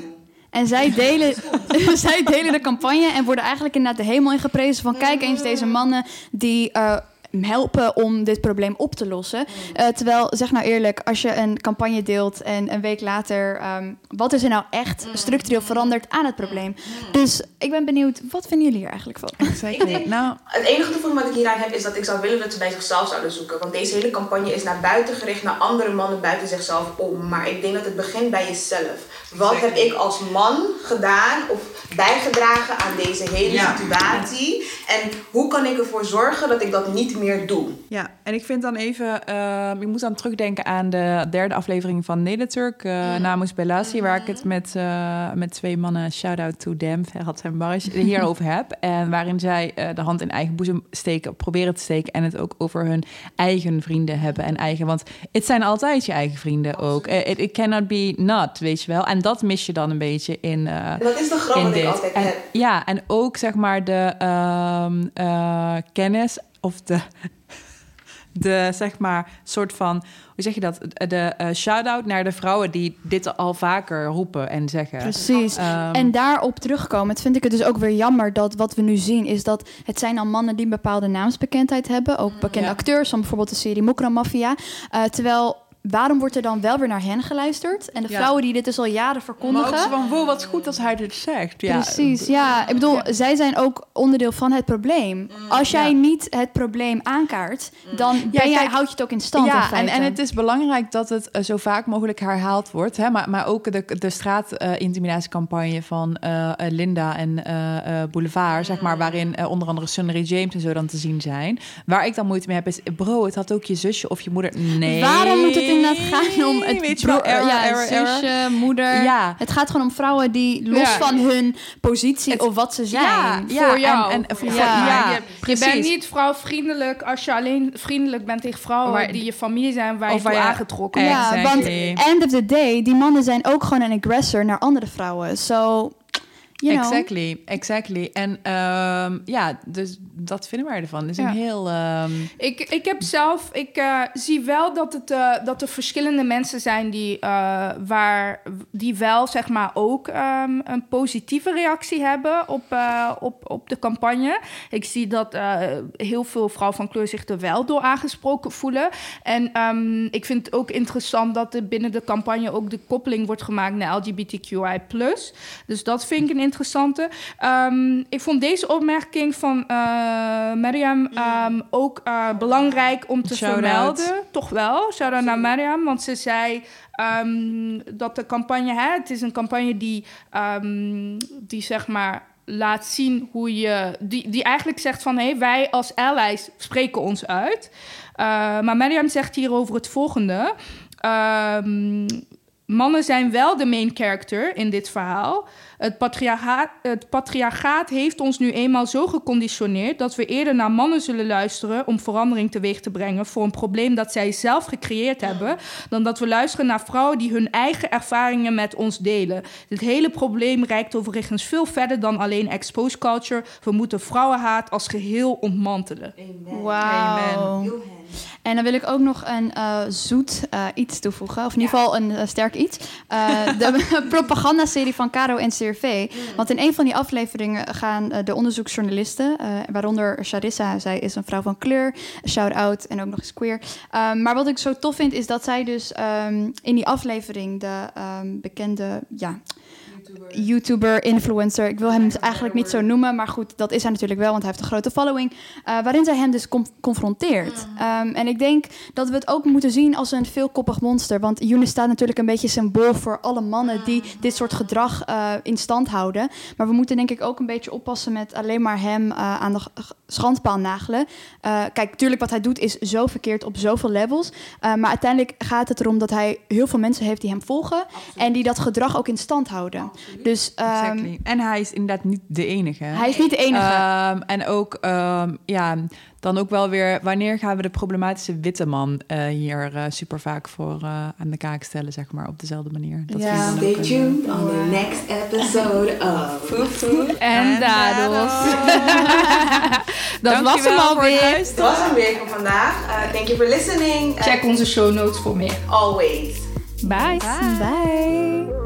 En zij delen, zij delen de campagne en worden eigenlijk inderdaad de hemel ingeprezen van kijk eens deze mannen die uh, helpen om dit probleem op te lossen. Uh, terwijl, zeg nou eerlijk, als je een campagne deelt en een week later, um, wat is er nou echt structureel veranderd aan het probleem? Dus ik ben benieuwd, wat vinden jullie hier eigenlijk van? Nou, het enige gevoel wat ik hieraan heb is dat ik zou willen dat ze bij zichzelf zouden zoeken. Want deze hele campagne is naar buiten gericht, naar andere mannen buiten zichzelf om. Maar ik denk dat het begint bij jezelf. Wat heb ik als man gedaan of bijgedragen aan deze hele situatie? En hoe kan ik ervoor zorgen dat ik dat niet meer doe? Ja, en ik vind dan even, uh, ik moet dan terugdenken aan de derde aflevering van Nederturk, uh, mm. Namus Bellassi, waar ik het met, uh, met twee mannen, shout-out to them, Ferhat en Baris, hierover heb. En waarin zij uh, de hand in eigen boezem steken, proberen te steken en het ook over hun eigen vrienden hebben en eigen, want het zijn altijd je eigen vrienden ook. It, it cannot be not, weet je wel. En dat mis je dan een beetje in. Uh, dat is de grap Ja, en ook zeg maar de uh, kennis of de, de zeg maar soort van, hoe zeg je dat? De uh, shout-out naar de vrouwen die dit al vaker roepen en zeggen. Precies. Um, en daarop terugkomen, het vind ik het dus ook weer jammer dat wat we nu zien is dat het zijn al mannen die een bepaalde naamsbekendheid hebben, ook bekende acteurs, van bijvoorbeeld de serie Mokra Mafia, uh, terwijl waarom wordt er dan wel weer naar hen geluisterd? En de vrouwen die dit dus al jaren verkondigen. Maar ook van, wow, wat goed dat hij dit zegt. Ja. Precies, ja. Ik bedoel, zij zijn ook onderdeel van het probleem. Mm, Als jij niet het probleem aankaart, mm. dan ben jij, houd je het ook in stand. Ja, en, en het is belangrijk dat het uh, zo vaak mogelijk herhaald wordt. Hè? Maar, maar ook de, de straatintimidatiecampagne uh, van uh, Linda en Boulevard, zeg maar, mm. waarin onder andere Sunray James en zo dan te zien zijn. Waar ik dan moeite mee heb, is, bro, het had ook je zusje of je moeder. Nee. Waarom moet het inderdaad gaan om het Weet je wel, error, ja, error, zusje, moeder. Ja. Het gaat gewoon om vrouwen die los van hun positie of wat ze zijn. voor jou. En, en voor, ja. Je, je, bent niet vrouwvriendelijk als je alleen vriendelijk bent tegen vrouwen die je familie zijn waar je voor aangetrokken bent. Ja, want end of the day, die mannen zijn ook gewoon een aggressor naar andere vrouwen. Zo. So, You exactly, exactly. En um, ja, dus dat vinden wij ervan. is een heel. Um... Ik, ik heb zelf, ik uh, zie wel dat, het, uh, dat er verschillende mensen zijn die, uh, waar, die wel zeg maar ook um, een positieve reactie hebben op, op, op de campagne. Ik zie dat heel veel vrouwen van kleur zich er wel door aangesproken voelen. En um, ik vind het ook interessant dat er binnen de campagne ook de koppeling wordt gemaakt naar LGBTQI. Dus dat vind ik een interessante. Um, ik vond deze opmerking van uh, Mariam um, ook uh, belangrijk om te Shout vermelden. Out. Toch wel. Shout-out naar Mariam, want ze zei... Um, dat de campagne, hè, het is een campagne die, die zeg maar laat zien hoe je. Die, die eigenlijk zegt van hé, hey, wij als allies spreken ons uit. Uh, maar Mariam zegt hierover het volgende. Um, mannen zijn wel de main character in dit verhaal. Het patriarchaat, het patriarchaat heeft ons nu eenmaal zo geconditioneerd dat we eerder naar mannen zullen luisteren om verandering teweeg te brengen voor een probleem dat zij zelf gecreëerd hebben, dan dat we luisteren naar vrouwen die hun eigen ervaringen met ons delen. Dit hele probleem reikt overigens veel verder dan alleen exposed culture. We moeten vrouwenhaat als geheel ontmantelen. Amen. Wow. Amen. En dan wil ik ook nog een uh, zoet uh, iets toevoegen. Of in ieder geval een uh, sterk iets. de propagandaserie van Caro en CRV. Mm. Want in een van die afleveringen gaan de onderzoeksjournalisten... waaronder Charissa, zij is een vrouw van kleur. Shout-out en ook nog eens queer. Um, maar wat ik zo tof vind, is dat zij dus um, in die aflevering... de um, bekende... Ja, YouTuber, influencer. Ik wil hem eigenlijk niet zo noemen, maar goed, dat is hij natuurlijk wel, want hij heeft een grote following. Uh, waarin zij hem dus confronteert. Um, en ik denk dat we het ook moeten zien als een veelkoppig monster. Want Younes staat natuurlijk een beetje symbool voor alle mannen die dit soort gedrag uh, in stand houden. Maar we moeten denk ik ook een beetje oppassen met alleen maar hem uh, aan de schandpaal nagelen. kijk, natuurlijk wat hij doet is zo verkeerd op zoveel levels. maar uiteindelijk gaat het erom dat hij heel veel mensen heeft die hem volgen. En die dat gedrag ook in stand houden. Dus, um, En hij is inderdaad niet de enige. Hij is niet de enige. Um, en ook, um, ja, dan ook wel weer... wanneer gaan we de problematische witte man uh, hier uh, super vaak voor uh, aan de kaak stellen, zeg maar, op dezelfde manier. Dat ja. Stay tuned on the next episode of Food, Food en Dados. Dat was hem alweer. Dat was hem weer voor vandaag. Uh, thank you for listening. Check onze show notes voor meer. Always. Bye. Bye.